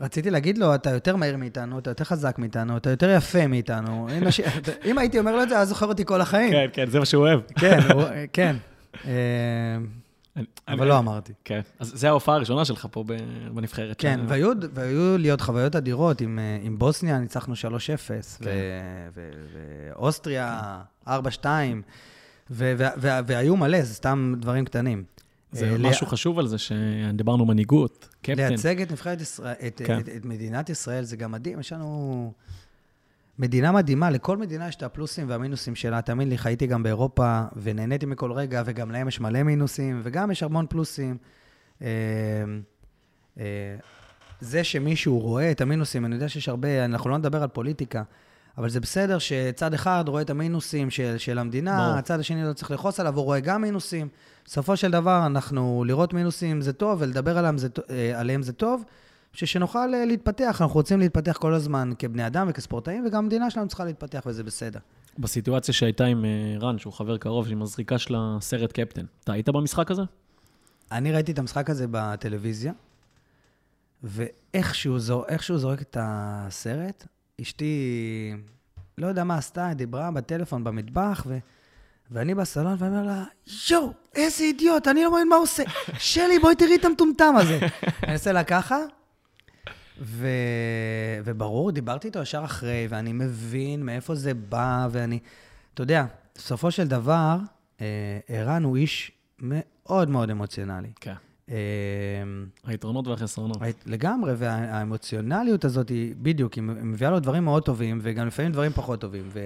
אה, רציתי להגיד לו, אתה יותר מהיר מאיתנו, אתה יותר חזק מאיתנו, אתה יותר יפה מאיתנו. אם הש- אם הייתי אומר לו את זה, היה זוכר אותי כל החיים. כן, כן, זה מה שהוא אוהב. כן, הוא- כן. אה, אבל לא אמרתי. כן. אז זו ההופעה הראשונה שלך פה בנבחרת. כן, ש- והיו, לי עוד חוויות אדירות. עם, אה, בוסניה ניצחנו 3-0, ו- כן. ואוסטריה 4-2, ו- ו- ו- והיו מלא, זה סתם דברים קטנים. זה אה, משהו לה- חשוב על זה, שדיברנו מנהיגות, קפטן. לייצג את נבחרת ישראל, את, כן. את, את מדינת ישראל, זה גם מדהים. יש לנו מדינה מדהימה, לכל מדינה יש את הפלוסים והמינוסים שלה. תאמין לי, חייתי גם באירופה, ונהניתי מכל רגע, וגם להם יש מלא מינוסים, וגם יש המון פלוסים. אה, אה, זה שמישהו רואה את המינוסים, אני יודע שיש הרבה, אנחנו לא נדבר על פוליטיקה, אבל זה בסדר שצד אחד רואה את המינוסים של, של המדינה, ברור. הצד השני לא צריך לכעוס עליו, הוא רואה גם מינוסים. בסופו של דבר, אנחנו, לראות מינוסים זה טוב, ולדבר עליהם זה, אה, עליהם זה טוב, ש- שנוכל אה, להתפתח. אנחנו רוצים להתפתח כל הזמן כבני אדם וכספורטאים, וגם המדינה שלנו צריכה להתפתח, וזה בסדר. בסיטואציה שהייתה עם אה, רן, שהוא חבר קרוב, עם הזריקה של הסרט קפטן. אתה היית במשחק הזה? אני ראיתי את המשחק הזה בטלוויזיה, ואיכשהו זו, זורק את הסרט, אשתי, לא יודע מה עשתה, דיברה בטלפון במטבח, ו... ואני בסלון, ואני אומר לה, יואו, איזה אידיוט, אני לא מבין מה הוא עושה. שלי, בואי תראי את המטומטם הזה. אני עושה לה ככה, ו... וברור, דיברתי איתו ישר אחרי, ואני מבין מאיפה זה בא, ואני... אתה יודע, בסופו של דבר, אה, ערן הוא איש מאוד מאוד אמוציונלי. כן. אה, היתרונות והחסרונות. לגמרי, והאמוציונליות הזאת היא, בדיוק, היא מביאה לו דברים מאוד טובים, וגם לפעמים דברים פחות טובים. ו...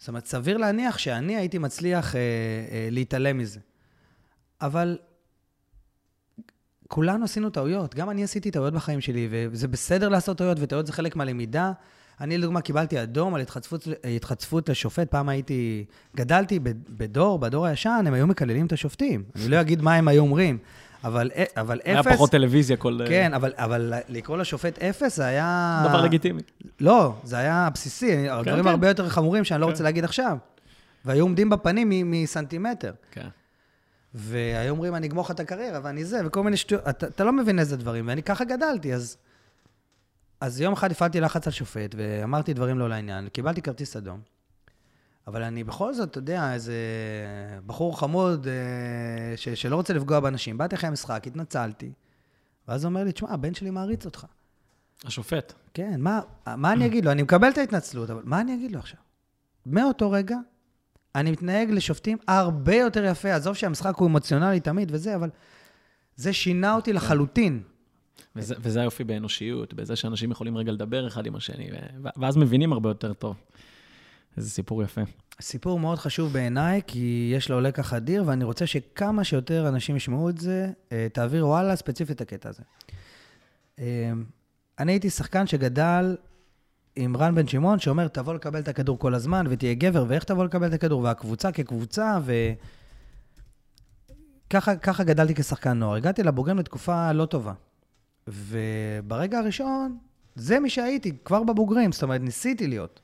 זאת אומרת, סביר להניח שאני הייתי מצליח אה, אה, להתעלם מזה. אבל כולנו עשינו טעויות, גם אני עשיתי טעויות בחיים שלי, וזה בסדר לעשות טעויות, וטעויות זה חלק מהלמידה. אני, לדוגמה, קיבלתי אדום על התחצפות, התחצפות לשופט. פעם הייתי, גדלתי בדור, בדור הישן, הם היו מקללים את השופטים. אני לא אגיד מה הם היו אומרים, אבל, אבל היה אפס... פחות טלוויזיה כל... כן, אבל, אבל לקרוא לשופט אפס זה היה... דבר לגיטימי. לא, זה היה בסיסי, דברים כן. הרבה יותר חמורים שאני לא כן. רוצה להגיד עכשיו. והיו עומדים בפנים מסנטימטר. כן. והיו אומרים, אני אגמור לך את הקריירה, ואני זה, וכל מיני שטויות. אתה, אתה לא מבין איזה דברים, ואני ככה גדלתי, אז... אז יום אחד הפעלתי לחץ על שופט, ואמרתי דברים לא לעניין, קיבלתי כרטיס אדום. אבל אני בכל זאת, אתה יודע, איזה בחור חמוד אה, ש, שלא רוצה לפגוע באנשים. באתי אחרי המשחק, התנצלתי, ואז הוא אומר לי, תשמע, הבן שלי מעריץ אותך. השופט. כן, מה, מה אני אגיד לו? אני מקבל את ההתנצלות, אבל מה אני אגיד לו עכשיו? מאותו רגע, אני מתנהג לשופטים הרבה יותר יפה. עזוב שהמשחק הוא אמוציונלי תמיד וזה, אבל זה שינה אותי לחלוטין. וזה, וזה היופי באנושיות, בזה שאנשים יכולים רגע לדבר אחד עם השני, ואז מבינים הרבה יותר טוב. איזה סיפור יפה. סיפור מאוד חשוב בעיניי, כי יש לו לקח אדיר, ואני רוצה שכמה שיותר אנשים ישמעו את זה, אה, תעבירו הלאה ספציפית את הקטע הזה. אה, אני הייתי שחקן שגדל עם רן בן שמעון, שאומר, תבוא לקבל את הכדור כל הזמן ותהיה גבר, ואיך תבוא לקבל את הכדור, והקבוצה כקבוצה, ו... ככה, ככה גדלתי כשחקן נוער. הגעתי לבוגרים לתקופה לא טובה. וברגע הראשון, זה מי שהייתי, כבר בבוגרים, זאת אומרת, ניסיתי להיות.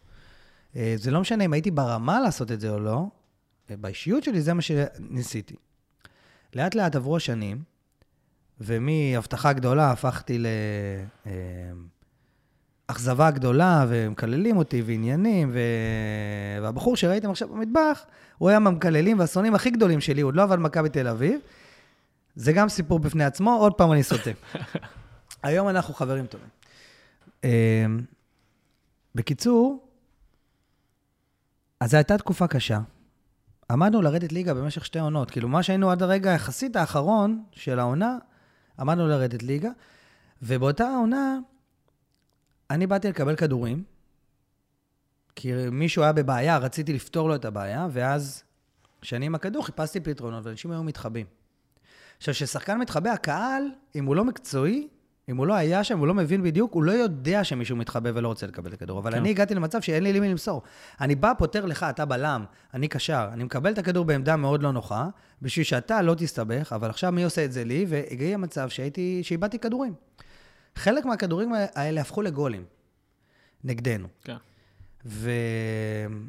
אה, זה לא משנה אם הייתי ברמה לעשות את זה או לא, אה, באישיות שלי זה מה שניסיתי. לאט לאט עברו השנים, ומהבטחה גדולה הפכתי לאכזבה גדולה, ומקללים אותי, ועניינים, ו... והבחור שראיתם עכשיו במטבח, הוא היה מהמקללים והשונאים הכי גדולים שלי, הוא עוד לא עבד במכבי תל אביב. זה גם סיפור בפני עצמו, עוד פעם אני סוטה. היום אנחנו חברים טובים. אה, בקיצור, אז זו הייתה תקופה קשה. עמדנו לרדת ליגה במשך שתי עונות. כאילו, מה שהיינו עד הרגע היחסית האחרון של העונה, עמדנו לרדת ליגה, ובאותה העונה, אני באתי לקבל כדורים, כי מישהו היה בבעיה, רציתי לפתור לו את הבעיה, ואז, כשאני עם הכדור, חיפשתי פתרונות, ואנשים היו מתחבאים. עכשיו, כששחקן מתחבא, הקהל, אם הוא לא מקצועי, אם הוא לא היה שם, הוא לא מבין בדיוק, הוא לא יודע שמישהו מתחבא ולא רוצה לקבל את הכדור. אבל כן. אני הגעתי למצב שאין לי למי למסור. אני בא, פותר לך, אתה בלם, אני קשר, אני מקבל את הכדור בעמדה מאוד לא נוחה, בשביל שאתה לא תסתבך, אבל עכשיו מי עושה את זה לי? והגיע המצב שהייתי, שאיבדתי כדורים. חלק מהכדורים האלה הפכו לגולים, נגדנו. כן. ו...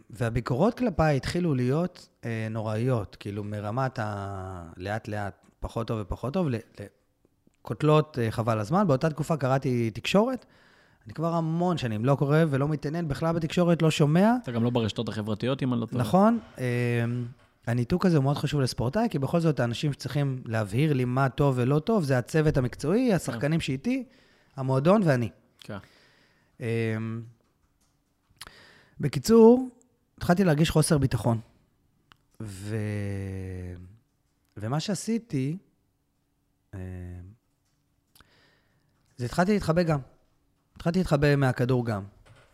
והביקורות כלפיי התחילו להיות אה, נוראיות, כאילו מרמת ה... לאט לאט פחות טוב ופחות טוב, אה, חבל הזמן. באותה תקופה קראתי תקשורת. אני כבר המון שנים לא קורא ולא מתעניין בכלל בתקשורת, לא שומע. אתה גם לא ברשתות החברתיות, אם אני לא טועה. נכון. הניתוק הזה הוא מאוד חשוב לספורטאי, כי בכל זאת האנשים שצריכים להבהיר לי מה טוב ולא טוב, זה הצוות המקצועי, השחקנים שאיתי, המועדון ואני. כן. אמ, בקיצור, התחלתי להרגיש חוסר ביטחון. ו... ומה שעשיתי, זה התחלתי להתחבא גם. התחלתי להתחבא מהכדור גם.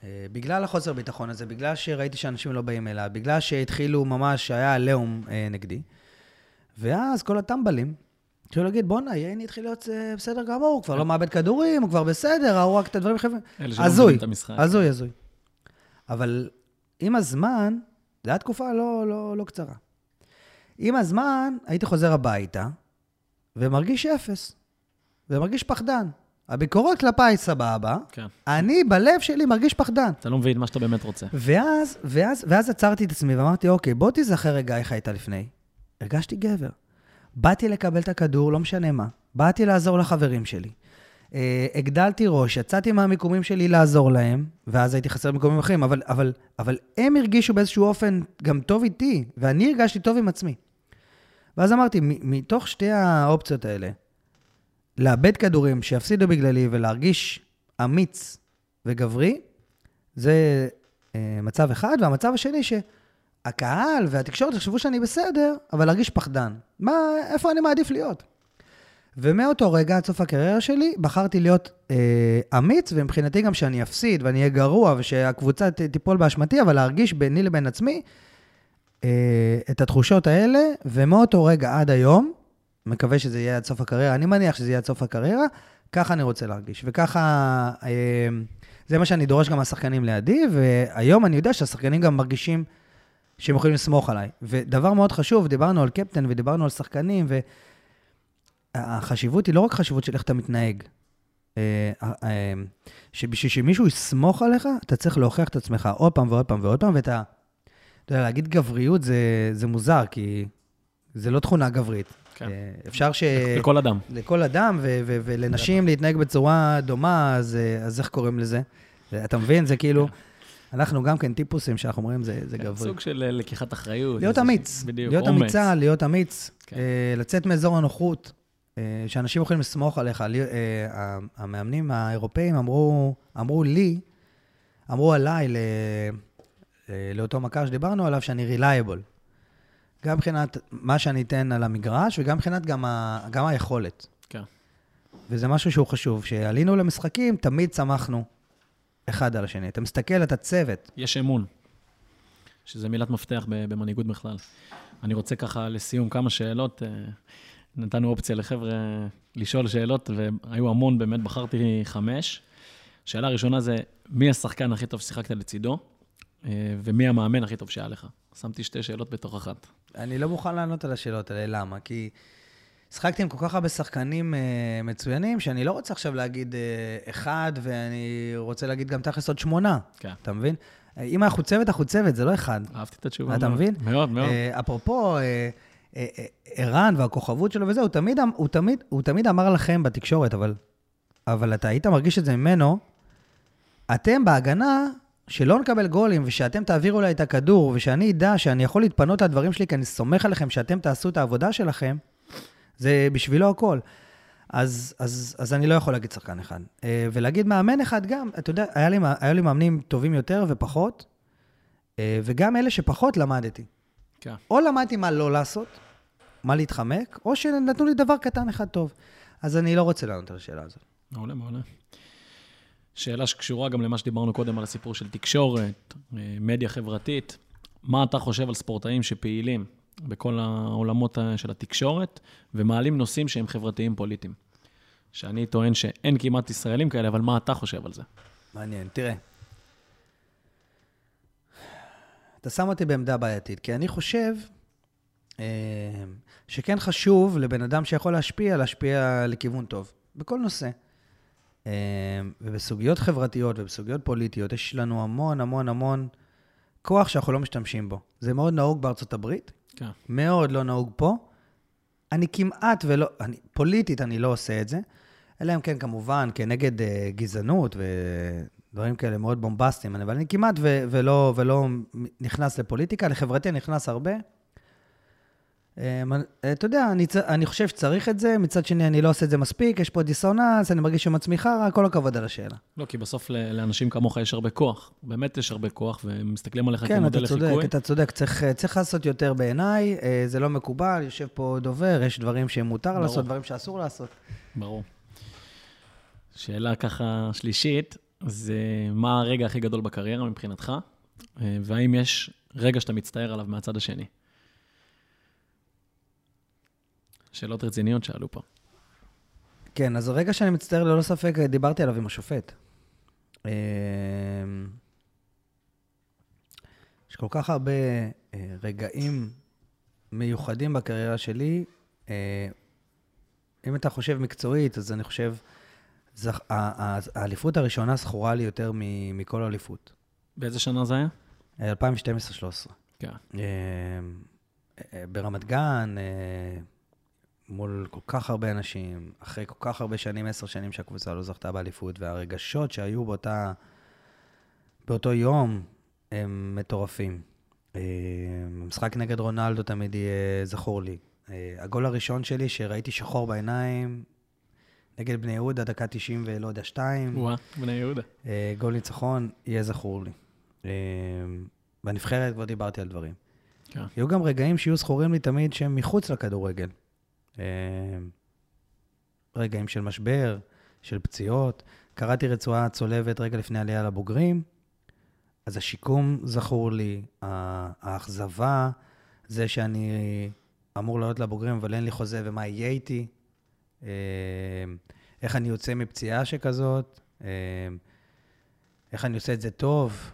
אה, בגלל החוסר ביטחון הזה, בגלל שראיתי שאנשים לא באים אליי, בגלל שהתחילו ממש, היה עליהום אה, נגדי. ואז כל הטמבלים התחילו להגיד, בואנה, ייני התחיל להיות אה, בסדר גמור, הוא כבר לא מאבד כדורים, הוא כבר בסדר, ההוא רק את הדברים שלא הזוי. הזוי, הזוי. אבל עם הזמן, זו הייתה תקופה לא, לא, לא קצרה. עם הזמן הייתי חוזר הביתה ומרגיש אפס, ומרגיש פחדן. הביקורות כלפיי סבבה, כן. אני בלב שלי מרגיש פחדן. אתה לא מבין מה שאתה באמת רוצה. ואז, ואז, ואז עצרתי את עצמי ואמרתי, אוקיי, בוא תיזכר רגע איך היית לפני. הרגשתי גבר. באתי לקבל את הכדור, לא משנה מה. באתי לעזור לחברים שלי. אה, הגדלתי ראש, יצאתי מהמיקומים שלי לעזור להם, ואז הייתי חסר במקומים אחרים, אבל, אבל, אבל הם הרגישו באיזשהו אופן גם טוב איתי, ואני הרגשתי טוב עם עצמי. ואז אמרתי, מתוך שתי האופציות האלה, לאבד כדורים שיפסידו בגללי ולהרגיש אמיץ וגברי, זה אה, מצב אחד, והמצב השני שהקהל והתקשורת יחשבו שאני בסדר, אבל להרגיש פחדן. מה, איפה אני מעדיף להיות? ומאותו רגע, עד סוף הקריירה שלי, בחרתי להיות אה, אמיץ, ומבחינתי גם שאני אפסיד ואני אהיה גרוע ושהקבוצה ת- תיפול באשמתי, אבל להרגיש ביני לבין עצמי אה, את התחושות האלה, ומאותו רגע עד היום, מקווה שזה יהיה עד סוף הקריירה, אני מניח שזה יהיה עד סוף הקריירה, ככה אני רוצה להרגיש. וככה, אה, זה מה שאני דורש גם מהשחקנים לידי, והיום אני יודע שהשחקנים גם מרגישים שהם יכולים לסמוך עליי. ודבר מאוד חשוב, דיברנו על קפטן ודיברנו על שחקנים, והחשיבות היא לא רק חשיבות של איך אתה מתנהג. אה, אה, שבשביל שמישהו יסמוך עליך, אתה צריך להוכיח את עצמך עוד פעם ועוד פעם ועוד פעם, ואתה, אתה יודע, להגיד גבריות זה, זה מוזר, כי זה לא תכונה גברית. כן. אה, אפשר ש... לכל אדם. לכל אדם, ו- ו- ולנשים להתנהג בצורה דומה, אז, אה, אז איך קוראים לזה? אתה מבין? זה כאילו, אנחנו גם כן טיפוסים שאנחנו אומרים, זה, זה כן, גברי. סוג של אה, לקיחת אחריות. להיות אמיץ, בדיוק, להיות אומץ. אמיצה, להיות אמיץ, כן. אה, לצאת מאזור הנוחות, אה, שאנשים יכולים לסמוך עליך. אה, המאמנים האירופאים אמרו, אמרו לי, אמרו עליי, ל- אה, לאותו מכר שדיברנו עליו, שאני רילייבל. גם מבחינת מה שאני אתן על המגרש, וגם מבחינת גם, ה, גם היכולת. כן. וזה משהו שהוא חשוב. כשעלינו למשחקים, תמיד צמחנו אחד על השני. אתה מסתכל, אתה צוות. יש אמון, שזה מילת מפתח במנהיגות בכלל. אני רוצה ככה לסיום כמה שאלות. אה, נתנו אופציה לחבר'ה לשאול שאלות, והיו המון, באמת בחרתי חמש. שאלה ראשונה זה, מי השחקן הכי טוב ששיחקת לצידו, אה, ומי המאמן הכי טוב שהיה לך? שמתי שתי שאלות בתוך אחת. אני לא מוכן לענות על השאלות האלה, למה? כי שחקתי עם כל כך הרבה שחקנים uh, מצוינים, שאני לא רוצה עכשיו להגיד uh, אחד, ואני רוצה להגיד גם תכלס עוד שמונה, כן. אתה מבין? אה, אם אנחנו צוות, אנחנו צוות, זה לא אחד. אהבתי את התשובה. אתה מאוד. מבין? מאוד, מאוד. אה, אפרופו, אה, אה, ערן והכוכבות שלו וזה, הוא תמיד, אמ- הוא, תמיד, הוא תמיד אמר לכם בתקשורת, אבל, אבל אתה היית מרגיש את זה ממנו, אתם בהגנה, שלא נקבל גולים, ושאתם תעבירו אליי את הכדור, ושאני אדע שאני יכול להתפנות לדברים שלי, כי אני סומך עליכם שאתם תעשו את העבודה שלכם, זה בשבילו הכל. אז, אז, אז אני לא יכול להגיד שחקן אחד. אה, ולהגיד מאמן אחד גם, אתה יודע, היה לי, היו לי מאמנים טובים יותר ופחות, אה, וגם אלה שפחות למדתי. כן. או למדתי מה לא לעשות, מה להתחמק, או שנתנו לי דבר קטן אחד טוב. אז אני לא רוצה לענות על השאלה הזאת. מעולה, מעולה. שאלה שקשורה גם למה שדיברנו קודם על הסיפור של תקשורת, אה, מדיה חברתית. מה אתה חושב על ספורטאים שפעילים בכל העולמות ה- של התקשורת ומעלים נושאים שהם חברתיים פוליטיים? שאני טוען שאין כמעט ישראלים כאלה, אבל מה אתה חושב על זה? מעניין, תראה. אתה שם אותי בעמדה בעייתית, כי אני חושב אה, שכן חשוב לבן אדם שיכול להשפיע, להשפיע לכיוון טוב, בכל נושא. אה, ובסוגיות חברתיות ובסוגיות פוליטיות יש לנו המון המון המון כוח שאנחנו לא משתמשים בו. זה מאוד נהוג בארצות הברית, כן. מאוד לא נהוג פה. אני כמעט ולא, אני, פוליטית אני לא עושה את זה, אלא אם כן כמובן כנגד uh, גזענות ודברים כאלה מאוד בומבסטיים, אבל אני כמעט ו, ולא, ולא נכנס לפוליטיקה, לחברתי אני נכנס הרבה. Um, אתה יודע, אני, אני חושב שצריך את זה, מצד שני אני לא עושה את זה מספיק, יש פה דיסוננס, אני מרגיש עם עצמי חרא, כל הכבוד על השאלה. לא, כי בסוף לאנשים כמוך יש הרבה כוח. באמת יש הרבה כוח, והם מסתכלים עליך כן, כמודל אתה צודק, לחיקוי. אתה צודק, צריך, צריך לעשות יותר בעיניי, אה, זה לא מקובל, יושב פה דובר, יש דברים שמותר ברור. לעשות, דברים שאסור לעשות. ברור. שאלה ככה שלישית, זה מה הרגע הכי גדול בקריירה מבחינתך, אה, והאם יש רגע שאתה מצטער עליו מהצד השני? שאלות רציניות שעלו פה. כן, אז הרגע שאני מצטער, ללא ספק, דיברתי עליו עם השופט. אמ, יש כל כך הרבה אה, רגעים מיוחדים בקריירה שלי. אה, אם אתה חושב מקצועית, אז אני חושב. האליפות הראשונה זכורה לי יותר מכל אליפות. באיזה שנה זה היה? 2012-2013. כן. אה, אה, ברמת גן, מול כל כך הרבה אנשים, אחרי כל כך הרבה שנים, עשר שנים שהקבוצה לא זכתה באליפות, והרגשות שהיו באותה, באותו יום הם מטורפים. משחק נגד רונלדו תמיד יהיה זכור לי. הגול הראשון שלי, שראיתי שחור בעיניים, נגד בני יהודה, דקה 90 ולא יודע, 2. וואה, בני יהודה. גול ניצחון, יהיה זכור לי. בנבחרת כבר דיברתי על דברים. כן. יהיו גם רגעים שיהיו זכורים לי תמיד שהם מחוץ לכדורגל. אה, רגעים של משבר, של פציעות. קראתי רצועה צולבת רגע לפני עלייה לבוגרים, אז השיקום זכור לי, האכזבה, זה שאני אמור לעלות לבוגרים, אבל אין לי חוזה, ומה יהיה איתי, אה, איך אני יוצא מפציעה שכזאת, אה, איך אני עושה את זה טוב,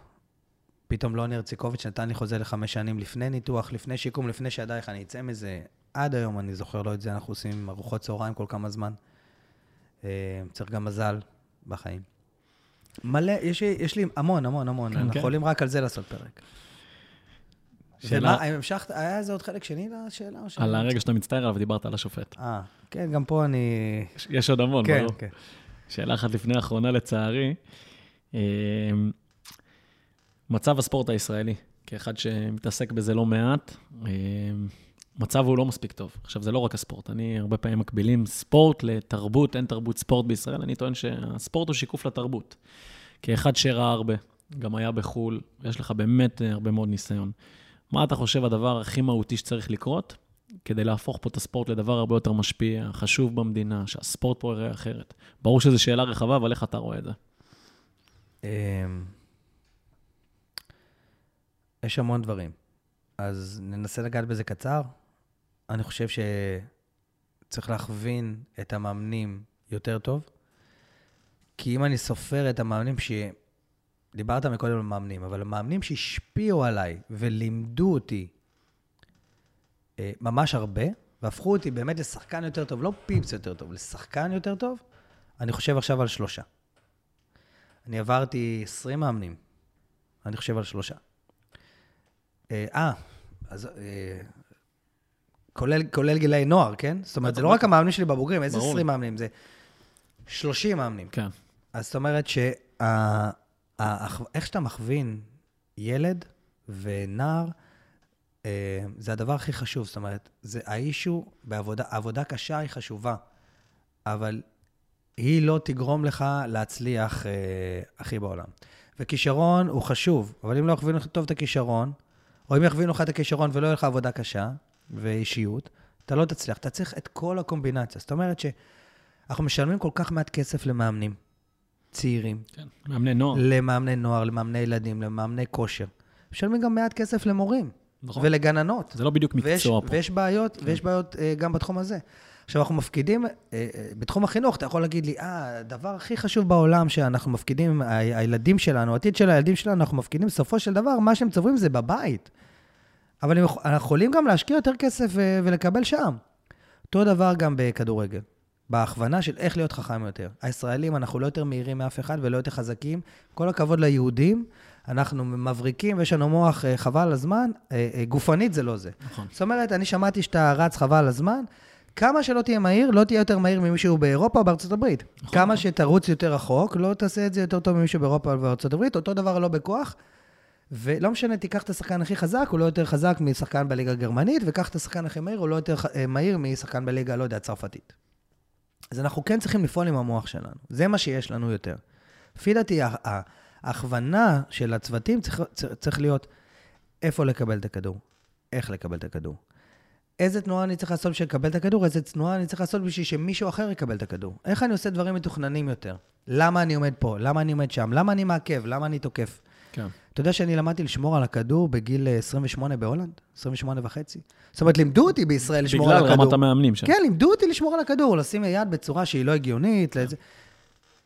פתאום לא נרציקוביץ' נתן לי חוזה לחמש שנים לפני ניתוח, לפני שיקום, לפני שידע איך אני אצא מזה. עד היום אני זוכר לו את זה, אנחנו עושים ארוחות צהריים כל כמה זמן. אה, צריך גם מזל בחיים. מלא, יש, יש לי המון, המון, המון. כן, אנחנו כן. יכולים רק על זה לעשות פרק. שאלה... ומה, המשכת, היה איזה עוד חלק שני לשאלה? על הרגע שאתה מצטער עליו, דיברת על השופט. אה, כן, גם פה אני... יש עוד המון, כן, ברור. כן. שאלה אחת לפני האחרונה, לצערי. אה, מצב הספורט הישראלי, כאחד שמתעסק בזה לא מעט, אה, מצב הוא לא מספיק טוב. עכשיו, זה לא רק הספורט, אני הרבה פעמים מקבילים ספורט לתרבות, אין תרבות ספורט בישראל, אני טוען שהספורט הוא שיקוף לתרבות. כאחד שראה הרבה, גם היה בחו"ל, יש לך באמת אה, הרבה מאוד ניסיון. מה אתה חושב הדבר הכי מהותי שצריך לקרות כדי להפוך פה את הספורט לדבר הרבה יותר משפיע, חשוב במדינה, שהספורט פה יראה אחרת? ברור שזו שאלה רחבה, אבל איך אתה רואה את זה? אמ, יש המון דברים. אז ננסה לגעת בזה קצר. אני חושב שצריך להכווין את המאמנים יותר טוב, כי אם אני סופר את המאמנים ש... דיברת מקודם על מאמנים, אבל המאמנים שהשפיעו עליי ולימדו אותי אה, ממש הרבה, והפכו אותי באמת לשחקן יותר טוב, לא פיפס יותר טוב, לשחקן יותר טוב, אני חושב עכשיו על שלושה. אני עברתי 20 מאמנים, אני חושב על שלושה. אה, אה, אז... אה, כולל, כולל גילאי נוער, כן? זאת אומרת, זה לא רק המאמנים שלי בבוגרים, איזה 20 מאמנים? זה 30 מאמנים. כן. אז זאת אומרת שאיך שאתה מכווין ילד ונער, אה, זה הדבר הכי חשוב. זאת אומרת, זה האישו בעבודה, עבודה קשה היא חשובה, אבל היא לא תגרום לך להצליח הכי בעולם. וכישרון הוא חשוב, אבל אם לא יכווין לך טוב את הכישרון, או אם יכווינו לך את הכישרון ולא יהיה לך עבודה קשה ואישיות, אתה לא תצליח. אתה צריך את כל הקומבינציה. זאת אומרת שאנחנו משלמים כל כך מעט כסף למאמנים צעירים. כן, מאמני נוער. למאמני נוער, למאמני ילדים, למאמני כושר. משלמים גם מעט כסף למורים. נכון. ולגננות. זה לא בדיוק מקצוע ויש, פה. ויש בעיות, כן. ויש בעיות uh, גם בתחום הזה. עכשיו, אנחנו מפקידים, uh, uh, בתחום החינוך, אתה יכול להגיד לי, אה, הדבר הכי חשוב בעולם שאנחנו מפקידים, ה- הילדים שלנו, העתיד של הילדים שלנו, אנחנו מפקידים, בסופו של דבר, מה שהם צוברים זה בבית. אבל אנחנו יכולים גם להשקיע יותר כסף ו- ולקבל שם. אותו דבר גם בכדורגל. בהכוונה של איך להיות חכם יותר. הישראלים, אנחנו לא יותר מהירים מאף אחד ולא יותר חזקים. כל הכבוד ליהודים, אנחנו מבריקים ויש לנו מוח חבל על הזמן, גופנית זה לא זה. נכון. זאת אומרת, אני שמעתי שאתה רץ חבל על הזמן, כמה שלא תהיה מהיר, לא תהיה יותר מהיר ממישהו באירופה או בארצות הברית. נכון. כמה שתרוץ יותר רחוק, לא תעשה את זה יותר טוב ממישהו באירופה או בארצות הברית, אותו דבר לא בכוח. ולא משנה, תיקח את השחקן הכי חזק, הוא לא יותר חזק משחקן בליגה הגרמנית, וקח את השחקן הכי מהיר, הוא לא יותר מהיר משחקן בליגה, לא יודע, הצרפתית. אז אנחנו כן צריכים לפעול עם המוח שלנו. זה מה שיש לנו יותר. לפי דעתי, ההכוונה של הצוותים צריך, צריך להיות איפה לקבל את הכדור, איך לקבל את הכדור. איזה תנועה אני צריך לעשות בשביל לקבל את הכדור, איזה תנועה אני צריך לעשות בשביל שמישהו אחר יקבל את הכדור. איך אני עושה דברים מתוכננים יותר. למה אני עומד פה, למה אני עומד שם, למה אני מעכב, למה אני תוקף. כן. אתה יודע שאני למדתי לשמור על הכדור בגיל 28 בהולנד? 28 וחצי? זאת אומרת, לימדו אותי בישראל לשמור על הכדור. בגלל רמת המאמנים שם. כן, לימדו אותי לשמור על הכדור, לשים יד בצורה שהיא לא הגיונית. לזה.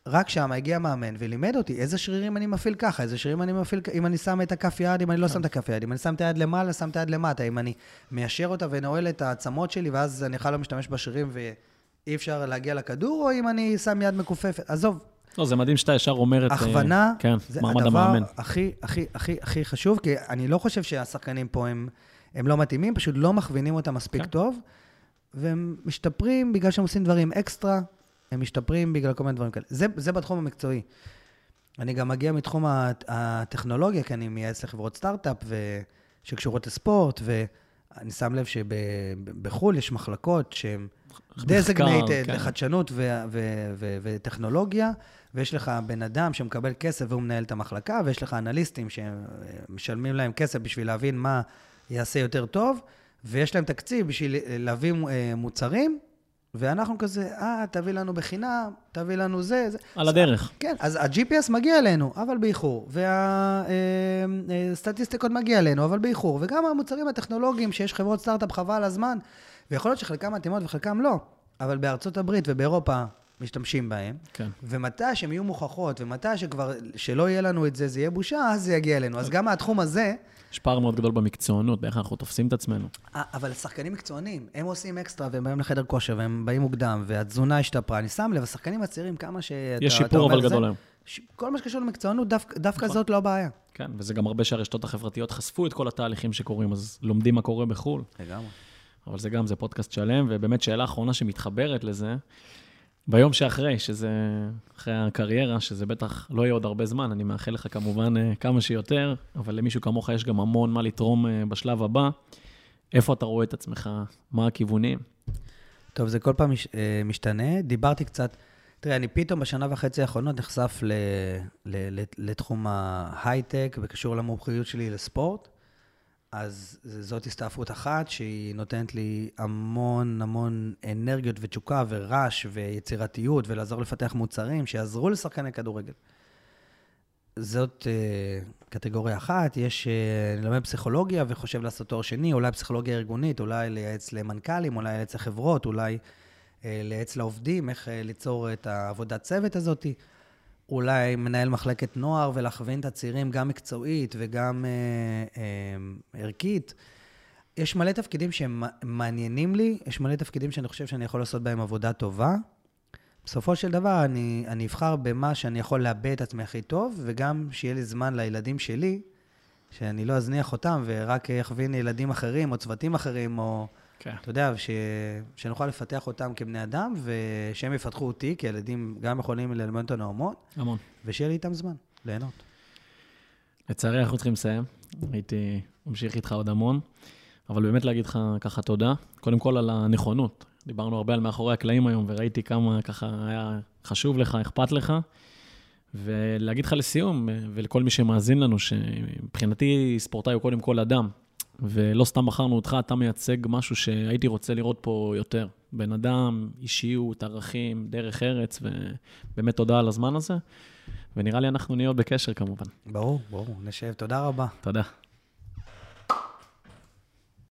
רק שם הגיע מאמן ולימד אותי איזה שרירים אני מפעיל ככה, איזה שרירים אני מפעיל, אם אני שם את הכף יד, אם אני לא שם את הכף יד, אם אני שם את היד למעלה, שם את היד למטה, אם אני מיישר אותה ונועל את העצמות שלי, ואז אני בכלל לא משתמש בשרירים ואי אפשר להגיע לכדור, או אם אני שם יד מכופפת. עזוב, לא, זה מדהים שאתה ישר אומר את... אה, הכוונה, כן, זה מעמד הדבר המאמן. הכי, הכי, הכי, הכי חשוב, כי אני לא חושב שהשחקנים פה הם, הם לא מתאימים, פשוט לא מכווינים אותם מספיק כן. טוב, והם משתפרים בגלל שהם עושים דברים אקסטרה, הם משתפרים בגלל כל מיני דברים כאלה. זה, זה בתחום המקצועי. אני גם מגיע מתחום הט- הטכנולוגיה, כי אני מייעץ לחברות סטארט-אפ ו... שקשורות לספורט, ואני שם לב שבחו"ל יש מחלקות שהן designated כן. לחדשנות ו- ו- ו- וטכנולוגיה, ויש לך בן אדם שמקבל כסף והוא מנהל את המחלקה, ויש לך אנליסטים שמשלמים להם כסף בשביל להבין מה יעשה יותר טוב, ויש להם תקציב בשביל להביא אה, מוצרים, ואנחנו כזה, אה, תביא לנו בחינם, תביא לנו זה, זה. על הדרך. כן, אז ה-GPS מגיע אלינו, אבל באיחור, והסטטיסטיקות מגיע אלינו, אבל באיחור, וגם המוצרים הטכנולוגיים שיש חברות סטארט-אפ חבל הזמן, ויכול להיות שחלקם מתאימות וחלקם לא, אבל בארצות הברית ובאירופה משתמשים בהם, כן. ומתי שהן יהיו מוכחות, ומתי שכבר, שלא יהיה לנו את זה, זה יהיה בושה, אז זה יגיע אלינו. אז גם מהתחום הזה, יש פער מאוד גדול במקצוענות, באיך אנחנו תופסים את עצמנו. אבל שחקנים מקצוענים, הם עושים אקסטרה, והם באים לחדר כושר, והם באים מוקדם, והתזונה השתפרה. אני שם לב, השחקנים הצעירים, כמה שאתה... יש שיפור אבל גדול היום. כל מה שקשור למקצוענות, דווקא, דווקא נכון. זאת לא הבעיה. כן, וזה גם הרבה שהרשתות החברתיות חשפו את כל התהליכים שקורים, אז לומדים מה קורה בחו"ל. לגמרי. אבל זה גם, זה פודקאסט שלם, ובאמת שאלה אחרונה שמתחברת לזה, ביום שאחרי, שזה אחרי הקריירה, שזה בטח לא יהיה עוד הרבה זמן, אני מאחל לך כמובן אה, כמה שיותר, אבל למישהו כמוך יש גם המון מה לתרום אה, בשלב הבא. איפה אתה רואה את עצמך? מה הכיוונים? טוב, זה כל פעם מש, אה, משתנה. דיברתי קצת, תראה, אני פתאום בשנה וחצי האחרונות נחשף ל, ל, ל, לתחום ההייטק וקשור למומחיות שלי לספורט. אז זאת הסתעפות אחת שהיא נותנת לי המון המון אנרגיות ותשוקה ורעש ויצירתיות ולעזור לפתח מוצרים שיעזרו לשחקני כדורגל. זאת uh, קטגוריה אחת, יש, uh, אני לומד פסיכולוגיה וחושב לעשות תואר שני, אולי פסיכולוגיה ארגונית, אולי לייעץ למנכ"לים, אולי לייעץ לחברות, אולי uh, לייעץ לעובדים, איך uh, ליצור את העבודת צוות הזאת, אולי מנהל מחלקת נוער ולהכווין את הצעירים גם מקצועית וגם uh, uh, ערכית. יש מלא תפקידים שהם מעניינים לי, יש מלא תפקידים שאני חושב שאני יכול לעשות בהם עבודה טובה. בסופו של דבר, אני, אני אבחר במה שאני יכול לאבד את עצמי הכי טוב, וגם שיהיה לי זמן לילדים שלי, שאני לא אזניח אותם ורק אכווין ילדים אחרים, או צוותים אחרים, או, כן. אתה יודע, ש, שנוכל לפתח אותם כבני אדם, ושהם יפתחו אותי, כי ילדים גם יכולים ללמד אותנו המון, המון. ושיהיה לי איתם זמן, ליהנות. לצערי, אנחנו צריכים לסיים. הייתי ממשיך איתך עוד המון, אבל באמת להגיד לך ככה תודה. קודם כל על הנכונות. דיברנו הרבה על מאחורי הקלעים היום, וראיתי כמה ככה היה חשוב לך, אכפת לך. ולהגיד לך לסיום, ולכל מי שמאזין לנו, שמבחינתי ספורטאי הוא קודם כל אדם, ולא סתם בחרנו אותך, אתה מייצג משהו שהייתי רוצה לראות פה יותר. בן אדם, אישיות, ערכים, דרך ארץ, ובאמת תודה על הזמן הזה. ונראה לי אנחנו נהיה עוד בקשר כמובן. ברור, ברור, נשב. תודה רבה. תודה.